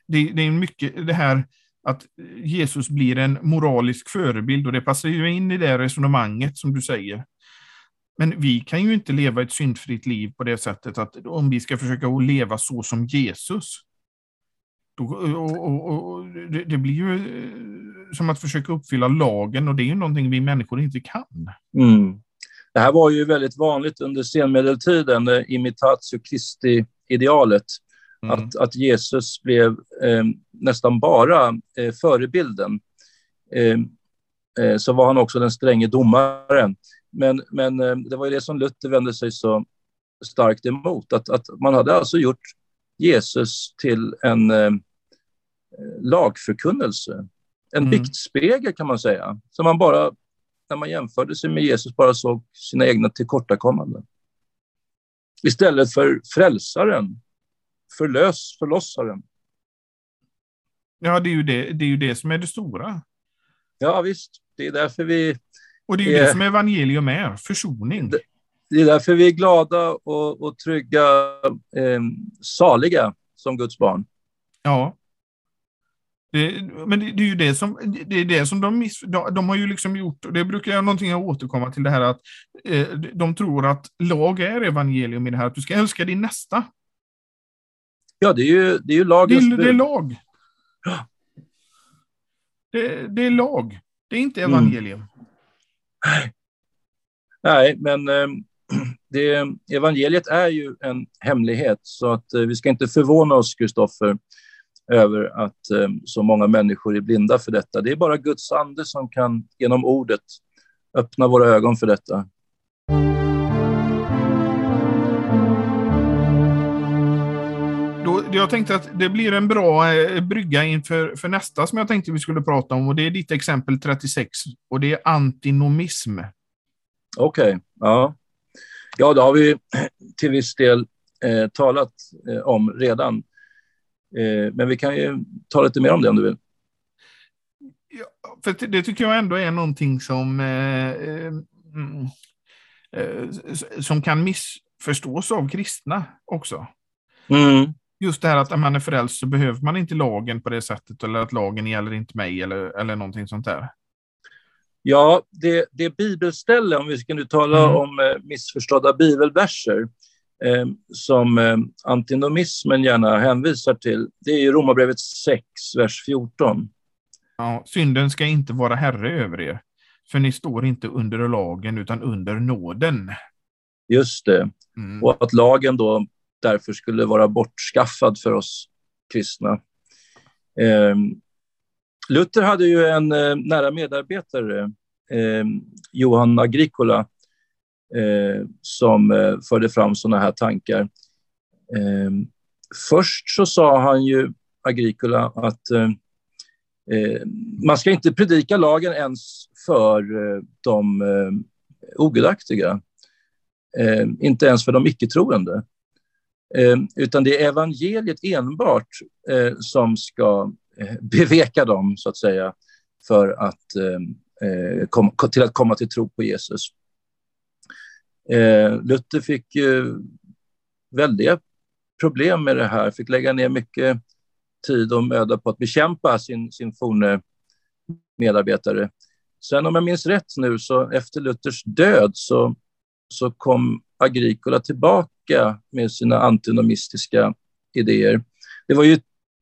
Speaker 1: det, det är mycket det här att Jesus blir en moralisk förebild och det passar ju in i det resonemanget som du säger. Men vi kan ju inte leva ett syndfritt liv på det sättet att om vi ska försöka leva så som Jesus, då, och, och, och det, det, blir ju eh, som att försöka uppfylla lagen och det är ju någonting vi människor inte kan.
Speaker 2: Mm. Det här var ju väldigt vanligt under senmedeltiden, imitatio Christi-idealet. Mm. Att, att Jesus blev eh, nästan bara eh, förebilden. Eh, eh, så var han också den stränge domaren. Men, men eh, det var ju det som Luther vände sig så starkt emot. Att, att man hade alltså gjort Jesus till en eh, lagförkunnelse. En mm. biktspegel kan man säga. Så man bara, när man jämförde sig med Jesus, bara såg sina egna tillkortakommanden. Istället för frälsaren förlös förlossaren.
Speaker 1: Ja, det är, ju det, det är ju det som är det stora.
Speaker 2: Ja, visst. Det är därför vi...
Speaker 1: Och det är ju det som evangelium är, försoning.
Speaker 2: Det, det, är därför vi är glada och, och trygga, eh, saliga som Guds barn.
Speaker 1: Ja. Det, men det, det, är ju det som, det är det som de, miss, de, de har ju liksom gjort, och det brukar jag någonting jag återkomma till det här att eh, de tror att lag är evangelium i det här, att du ska älska din nästa.
Speaker 2: Ja, det är ju, det är ju lagens
Speaker 1: det, det är lag. Det, det, är lag. Det är inte mm. evangelium.
Speaker 2: Mm. Nej, men eh, det, evangeliet är ju en hemlighet, så att eh, vi ska inte förvåna oss, Kristoffer, över att eh, så många människor är blinda för detta. Det är bara Guds ande som kan genom ordet öppna våra ögon för detta.
Speaker 1: Jag tänkte att det blir en bra eh, brygga inför för nästa som jag tänkte vi skulle prata om och det är ditt exempel 36 och det är antinomism.
Speaker 2: Okej, okay, ja. Ja, det har vi till viss del eh, talat eh, om redan. Eh, men vi kan ju ta lite mer om det om du vill.
Speaker 1: Ja, för det tycker jag ändå är någonting som, eh, mm, som kan missförstås av kristna också. Mm. Just det här att när man är frälst så behöver man inte lagen på det sättet eller att lagen gäller inte mig eller, eller någonting sånt där.
Speaker 2: Ja, det, det bibelställe, om vi ska nu tala mm. om eh, missförstådda bibelverser, eh, som eh, antinomismen gärna hänvisar till, det är Romarbrevet 6, vers 14.
Speaker 1: Ja, synden ska inte vara herre över er, för ni står inte under lagen utan under nåden.
Speaker 2: Just det, mm. och att lagen då därför skulle vara bortskaffad för oss kristna. Eh, Luther hade ju en eh, nära medarbetare, eh, Agricola, eh, som eh, förde fram sådana här tankar. Eh, först så sa han ju, Agricola, att eh, eh man ska inte predika lagen ens för eh, de eh, ogudaktiga, ehm, inte ens för de icke-troende. Ehm, utan det är evangeliet enbart eh, som ska eh, beveka dem, så att säga, för att, ehm, eh, kom, till att komma till tro på Jesus. Eh, Luther fick eh, väldiga problem med det här, fick lägga ner mycket tid och möda på att bekämpa sin, sin forne medarbetare. Sen om jag minns rätt nu, så efter Luthers död så, så kom Agricola tillbaka med sina antinomistiska idéer. Det var ju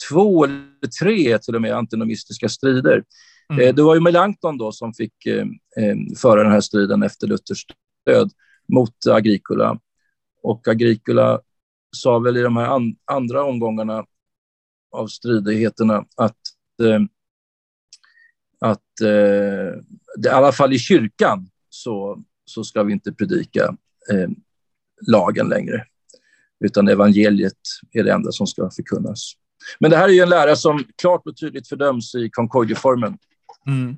Speaker 2: två eller tre till och med antinomistiska strider. Mm. Eh, det var ju Melanchthon då som fick eh, eh, föra den här striden efter Luthers död mot Agricola. Och Agricola sa väl i de här an andra omgångarna av stridigheterna att, eh, att eh, det, i alla fall i kyrkan så, så ska vi inte predika eh, lagen längre, utan evangeliet är det enda som ska förkunnas. Men det här är ju en lära som klart och tydligt fördöms i Concordieformen. Mm.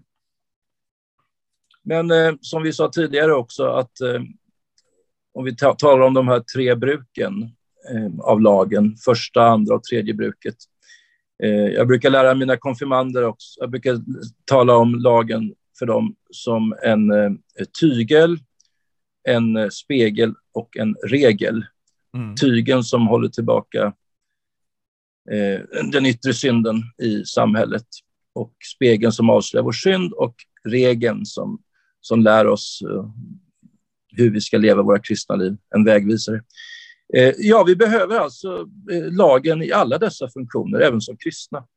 Speaker 2: Men eh, som vi sa tidigare också, att eh, om vi talar om de här tre bruken eh, av lagen, första, andra och tredje bruket. Eh, jag brukar lära mina konfirmander också, jag brukar tala om lagen för dem som en eh, tygel, en eh, spegel och en regel. Mm. Tygeln som håller tillbaka eh, den yttre synden i samhället och spegeln som avslöjar vår synd och regeln som, som lär oss eh, hur vi ska leva våra kristna liv, en vägvisare. Eh, ja, vi behöver alltså eh, lagen i alla dessa funktioner, även som kristna.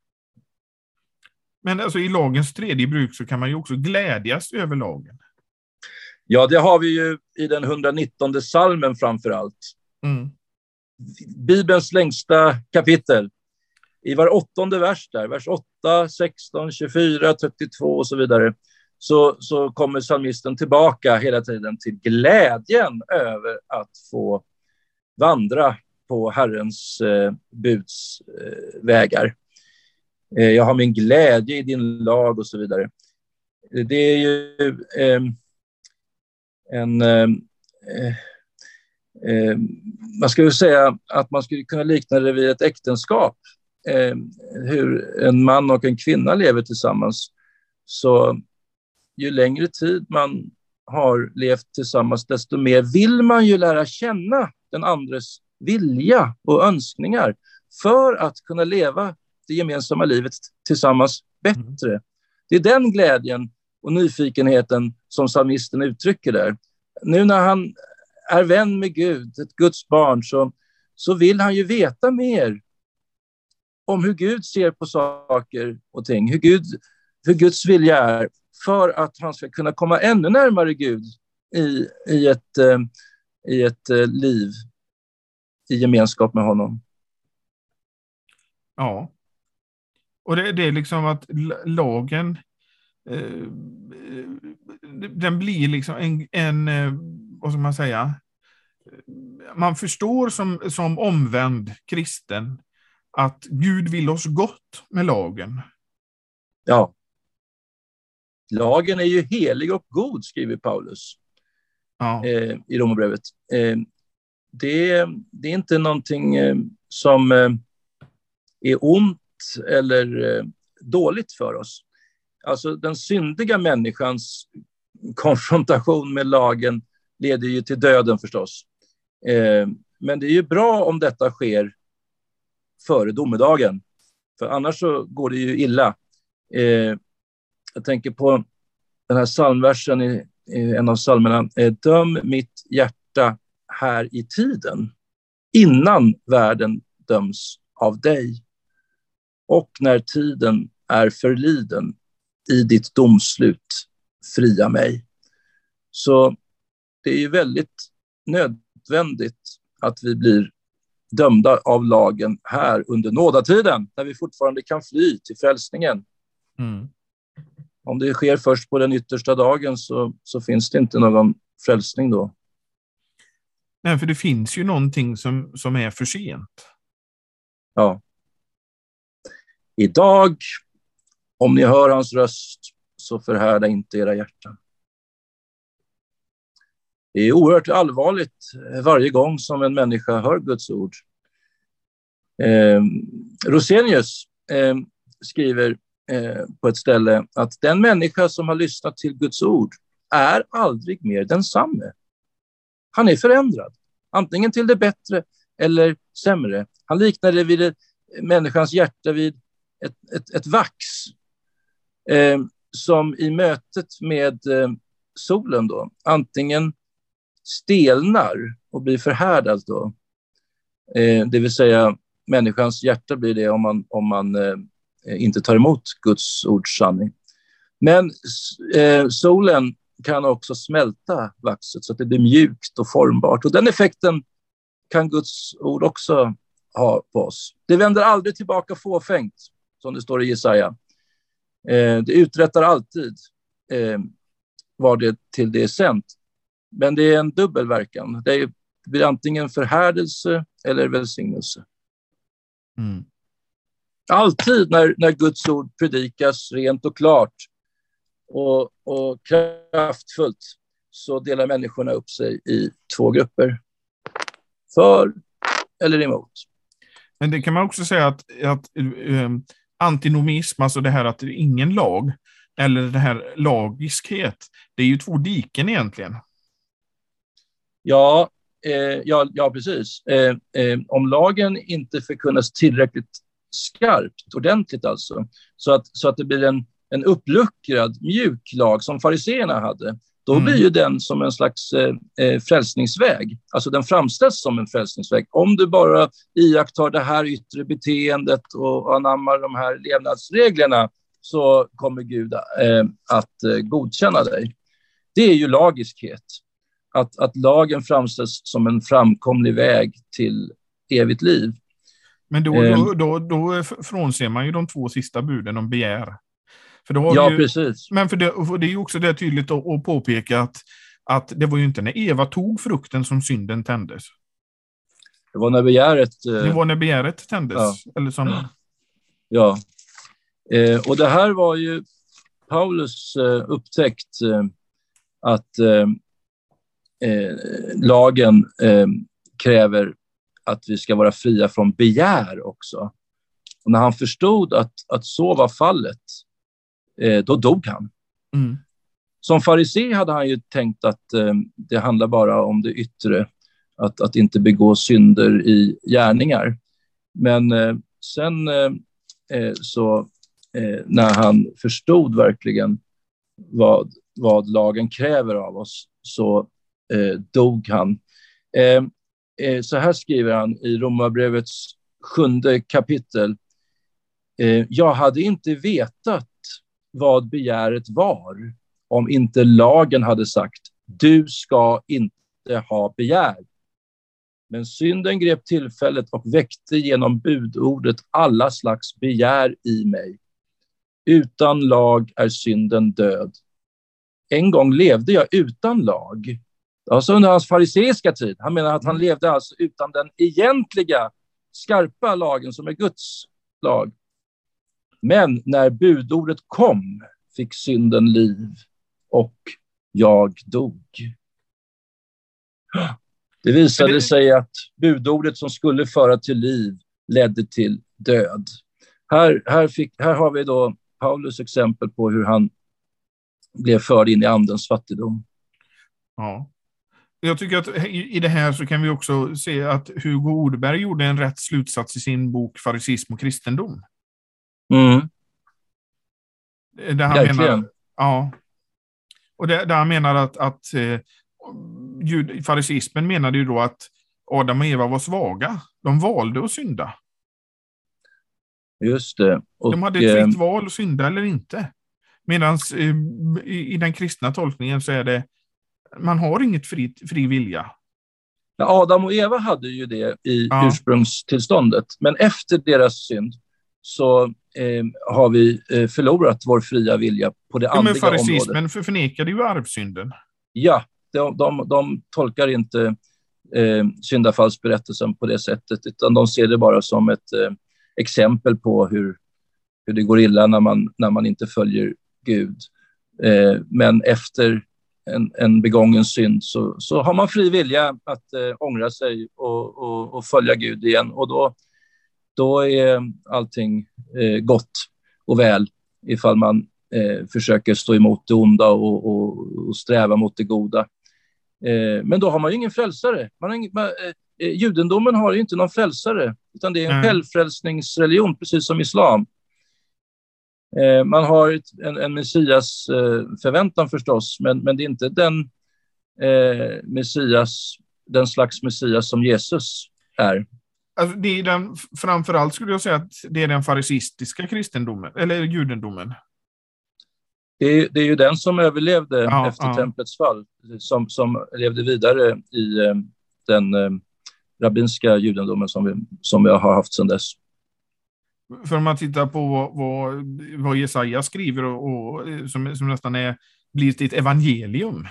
Speaker 1: Men alltså, i lagens tredje bruk så kan man ju också glädjas över lagen.
Speaker 2: Ja, det har vi ju i den 119 salmen framför allt. Mm. Bibelns längsta kapitel i var åttonde vers där, vers 8, 16, 24, 32 och så vidare, så, så kommer psalmisten tillbaka hela tiden till glädjen över att få vandra på Herrens eh, buds eh, vägar. Eh, jag har min glädje i din lag och så vidare. Det är ju ehm, en... Ehm, eh, eh, man skulle säga att man skulle kunna likna det vid ett äktenskap eh, hur en man och en kvinna lever tillsammans, så ju längre tid man har levt tillsammans, desto mer vill man ju lära känna den andres vilja och önskningar för att kunna leva det gemensamma livet tillsammans bättre. Mm. Det är den glädjen och nyfikenheten som psalmisten uttrycker där. Nu när han är vän med Gud, ett Guds barn, så, så vill han ju veta mer om hur Gud ser på saker och ting, hur, Gud, hur Guds vilja är, för att han ska kunna komma ännu närmare Gud i, i ett, eh, i ett eh, liv i gemenskap med honom.
Speaker 1: Ja. Och det, det är liksom att lagen, eh, den blir liksom en, en, eh, vad ska man säga, man förstår som, som omvänd kristen att Gud vill oss gott med lagen.
Speaker 2: Ja. Lagen är ju helig och god, skriver Paulus ja. eh, i Romarbrevet. Eh, det, det, är inte någonting eh, som eh, är ont eller eh, dåligt för oss. Alltså den syndiga människans konfrontation med lagen leder ju till döden förstås. Eh, men det är ju bra om detta sker före domedagen, för annars så går det ju illa. Eh, jag tänker på den här psalmversen i, i en av psalmerna. Eh, Döm mitt hjärta här i tiden, innan världen döms av dig. Och när tiden är förliden, i ditt domslut, fria mig. Så det är ju väldigt nödvändigt att vi blir dömda av lagen här under nådatiden, när vi fortfarande kan fly till frälsningen. Mm. Om det sker först på den yttersta dagen så, så finns det inte någon frälsning då.
Speaker 1: Nej, för det finns ju någonting som, som är för sent.
Speaker 2: Ja. Idag, om ni hör hans röst, så förhärda inte era hjärtan. Det är oerhört allvarligt varje gång som en människa hör Guds ord. Eh, Rosenius eh, skriver eh, på ett ställe att den människa som har lyssnat till Guds ord är aldrig mer densamme. Han är förändrad, antingen till det bättre eller sämre. Han liknar det vid människans hjärta vid ett, ett, ett vax eh, som i mötet med eh, solen då antingen stelnar och blir förhärdad då. Eh, det vill säga människans hjärta blir det om man, om man eh, inte tar emot Guds ords sanning. Men solen kan också smälta vaxet så att det blir mjukt och formbart. Och den effekten kan Guds ord också ha på oss. Det vänder aldrig tillbaka fåfängt, som det står i Jesaja. Eh, det uträttar alltid eh, vad det till det är sänt. Men det är en dubbelverkan. Det, är, det blir antingen förhärdelse eller välsignelse. Mm. Alltid när, när Guds ord predikas rent och klart och, och kraftfullt så delar människorna upp sig i två grupper. För eller emot.
Speaker 1: Men det kan man också säga att, att um, antinomism, alltså det här att det är ingen lag, eller det här lagiskhet, det är ju två diken egentligen.
Speaker 2: Ja, eh, ja, ja, precis. Eh, eh, om lagen inte förkunnas tillräckligt skarpt, ordentligt alltså, så att, så att det blir en, en uppluckrad, mjuk lag som fariseerna hade, då mm. blir ju den som en slags eh, eh, frälsningsväg. Alltså den framställs som en frälsningsväg. Om du bara iakttar det här yttre beteendet och anammar de här levnadsreglerna så kommer Gud eh, att eh, godkänna dig. Det är ju lagiskhet att, att lagen framställs som en framkomlig väg till evigt liv.
Speaker 1: Men då, då, då, då frånser man ju de två sista buden om begär.
Speaker 2: För då ja, ju, precis.
Speaker 1: Men för det, det är också det tydligt att, att påpeka att, att det var ju inte när Eva tog frukten som synden tändes.
Speaker 2: Det var när begäret...
Speaker 1: Eh, det var när begäret tändes. Ja. Eller som...
Speaker 2: ja. Eh, och det här var ju Paulus eh, upptäckt eh, att eh, eh, lagen kräver att vi ska vara fria från begär också. Och när han förstod att, att så var fallet, eh, då dog han. Mm. Som farisé hade han ju tänkt att eh, det handlar bara om det yttre, att, att inte begå synder i gärningar. Men eh, sen eh, eh, så eh, när han förstod verkligen vad, vad lagen kräver av oss så dog han. Så här skriver han i Romarbrevets sjunde kapitel. Jag hade inte vetat vad begäret var om inte lagen hade sagt du ska inte ha begär. Men synden grep tillfället och väckte genom budordet alla slags begär i mig. Utan lag är synden död. En gång levde jag utan lag. Alltså under hans fariseiska tid. Han menar att han mm. levde alltså utan den egentliga skarpa lagen som är Guds lag. Men när budordet kom fick synden liv och jag dog. Det visade sig att budordet som skulle föra till liv ledde till död. Här, här, fick, här har vi då Paulus exempel på hur han blev förd in i andens fattigdom.
Speaker 1: Ja. Jag tycker att i det här så kan vi också se att Hugo Ordberg gjorde en rätt slutsats i sin bok Farisism och kristendom.
Speaker 2: Mm.
Speaker 1: Där han Verkligen. menar, ja. Och där, där han menar att, att eh, jud, farisismen menade ju då att Adam och Eva var svaga. De valde att synda.
Speaker 2: Just det.
Speaker 1: Och, de hade ett fritt eh, val att synda eller inte. Medan eh, i, i den kristna tolkningen så är det, man har inget fri, fri vilja.
Speaker 2: Adam och Eva hade ju det i ja. ursprungstillståndet, men efter deras synd så eh, har vi eh, förlorat vår fria vilja på det ja, andliga men farisismen
Speaker 1: området. förnekade ju arvsynden.
Speaker 2: Ja, de, de, de tolkar inte eh, syndafallsberättelsen på det sättet, utan de ser det bara som ett eh, exempel på hur, hur det går illa när man, när man inte följer Gud. Eh, men efter en, en begången synd så, så har man fri vilja att eh, ångra sig och, och, och, följa Gud igen. Och då, då är allting eh, gott och väl ifall man eh, försöker stå emot det onda och, och, och sträva mot det goda. Eh, men då har man ju ingen frälsare. Man har ingen, man, judendomen har ju inte någon frälsare, utan det är en mm. självfrälsningsreligion, precis som islam. Man har en, en messias förväntan förstås, men, men det är inte den messias, den slags messias som Jesus är.
Speaker 1: Alltså det är den, framförallt skulle jag säga att det är den farisistiska kristendomen, eller judendomen.
Speaker 2: Det är, det är ju den som överlevde ja, efter ja. templets fall, som, som levde vidare i eh, den eh, rabbinska judendomen som vi, som vi har haft sedan dess.
Speaker 1: För om man tittar på vad, vad, Jesaja skriver och, och som, som nästan är, blir ett evangelium.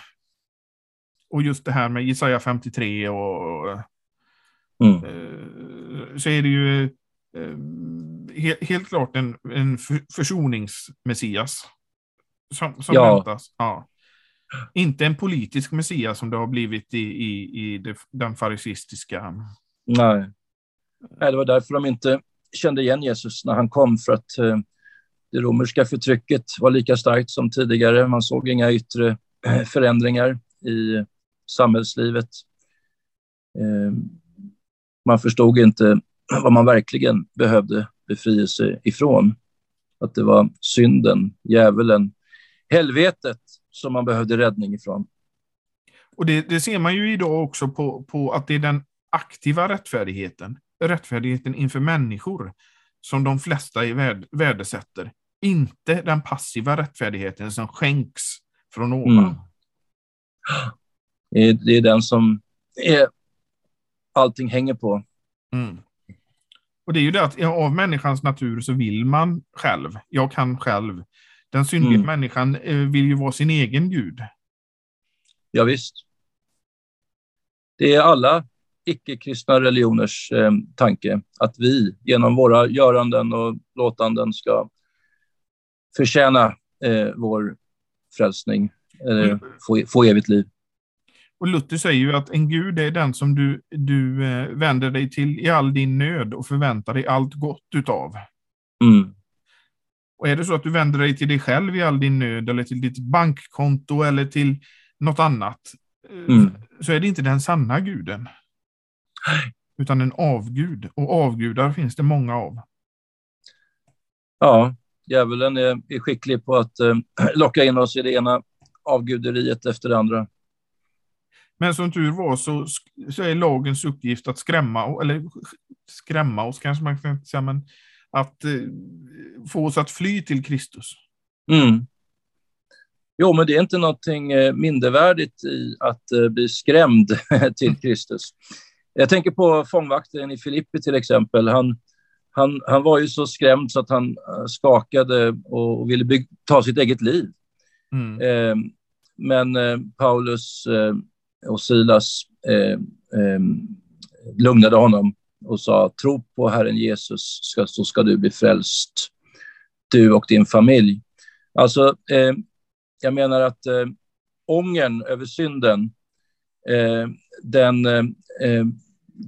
Speaker 1: Och just det här med Jesaja 53 och mm. eh, så är det ju eh, helt, helt klart en, en försoningsmessias som, som ja. väntas. Ja. Inte en politisk messias som det har blivit i, i, i det, den farisistiska.
Speaker 2: Nej. Nej, det var därför de inte kände igen Jesus när han kom, för att eh, det romerska förtrycket var lika starkt som tidigare. Man såg inga yttre förändringar i samhällslivet. Eh, man förstod inte vad man verkligen behövde befrielse ifrån. Att det var synden, djävulen, helvetet som man behövde räddning ifrån.
Speaker 1: Och det, det, ser man ju idag också på, på att det är den aktiva rättfärdigheten, rättfärdigheten inför människor, som de flesta i värd, värdesätter. Inte den passiva rättfärdigheten som skänks från ovan.
Speaker 2: Mm. Det är den som är, allting hänger på.
Speaker 1: Mm. Och det är ju det att av människans natur så vill man själv. Jag kan själv. Den syndiga mm. människan eh, vill ju vara sin egen gud.
Speaker 2: Ja, visst. Det är alla icke-kristna religioners eh, tanke att vi genom våra göranden och låtanden ska förtjäna eh, vår frälsning, eh, mm. få, få evigt liv.
Speaker 1: Och Luther säger ju att en gud är den som du, du eh, vänder dig till i all din nöd och förväntar dig allt gott utav.
Speaker 2: Mm.
Speaker 1: Och är det så att du vänder dig till dig själv i all din nöd eller till ditt bankkonto eller till något annat, eh, mm. så är det inte den sanna guden. Utan en avgud. Och avgudar finns det många av.
Speaker 2: Ja, djävulen är, är skicklig på att eh, locka in oss i det ena avguderiet efter det andra.
Speaker 1: Men som tur var så, så är lagens uppgift att skrämma, eller skrämma oss kanske man kan säga, men att eh, få oss att fly till Kristus.
Speaker 2: Mm. Jo, men det är inte någonting eh, mindervärdigt i att eh, bli skrämd till Kristus. Jag tänker på fångvaktaren i Filippi till exempel. Han, han, han var ju så skrämd så att han eh, skakade och ville ta sitt eget liv. Mm. Eh, men eh, Paulus eh, och Silas eh, eh, lugnade honom och sa tro på Herren Jesus ska, så ska du bli frälst, du och din familj. Alltså, eh, jag menar att eh, ångern över synden, eh, den eh, eh,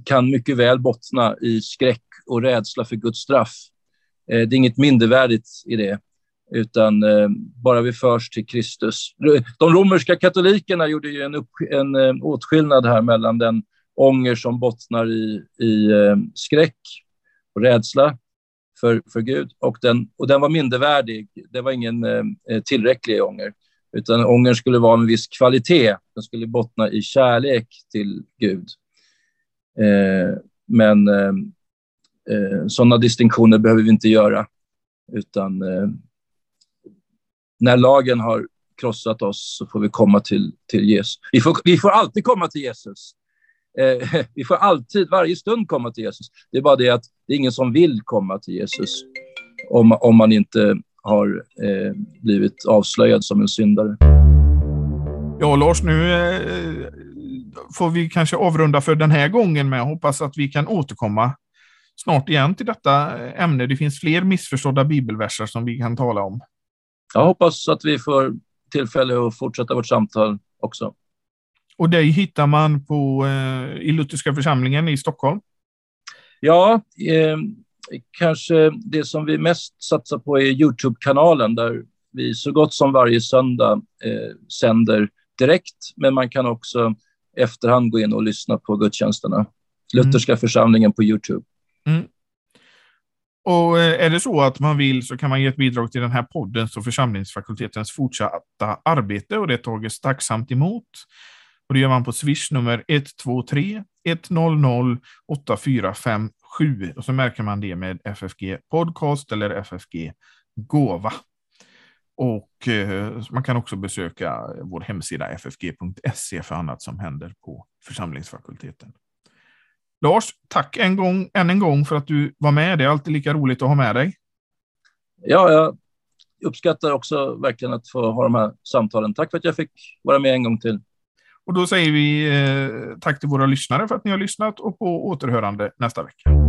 Speaker 2: kan mycket väl bottna i skräck och rädsla för Guds straff. Eh, det är inget mindervärdigt i det, utan eh, bara vi förs till Kristus. De romerska katolikerna gjorde ju en, upp, en eh, åtskillnad här mellan den ånger som bottnar i, i eh, skräck och rädsla för, för Gud. Och den, och den var mindervärdig. Det var ingen eh, tillräcklig ånger, utan ångern skulle vara en viss kvalitet. Den skulle bottna i kärlek till Gud. Eh, men eh, eh sådana distinktioner behöver vi inte göra, utan eh, när lagen har krossat oss så får vi komma till, till Jesus. Vi får, vi får alltid komma till Jesus. Eh, vi får alltid, varje stund komma till Jesus. Det är bara det att det är ingen som vill komma till Jesus om, om man inte har eh, blivit avslöjad som en syndare.
Speaker 1: Ja, Lars, nu eh, får vi kanske avrunda för den här gången, men jag hoppas att vi kan återkomma snart igen till detta eh, ämne. Det finns fler missförstådda bibelverser som vi kan tala om.
Speaker 2: Jag hoppas att vi får tillfälle att fortsätta vårt samtal också.
Speaker 1: Och dig hittar man på, eh, i Lutherska församlingen i Stockholm?
Speaker 2: Ja, eh, kanske det som vi mest satsar på är Youtube-kanalen där vi så gott som varje söndag eh, sänder direkt, men man kan också efterhand gå in och lyssna på gudstjänsterna. Lutherska mm. församlingen på Youtube. Mm.
Speaker 1: Och eh, är det så att man vill så kan man ge ett bidrag till den här poddens och församlingsfakultetens fortsatta arbete och det tages tacksamt emot. Och det gör man på swish nummer 123 100 8457 och så märker man det med FFG Podcast eller FFG Gåva. Och eh, man kan också besöka vår hemsida ffg.se för annat som händer på församlingsfakulteten. Lars, tack en gång, än en gång för att du var med. Det är alltid lika roligt att ha med dig.
Speaker 2: Ja, jag uppskattar också verkligen att få ha de här samtalen. Tack för att jag fick vara med en gång till.
Speaker 1: Och då säger vi eh, tack till våra lyssnare för att ni har lyssnat och på återhörande nästa vecka.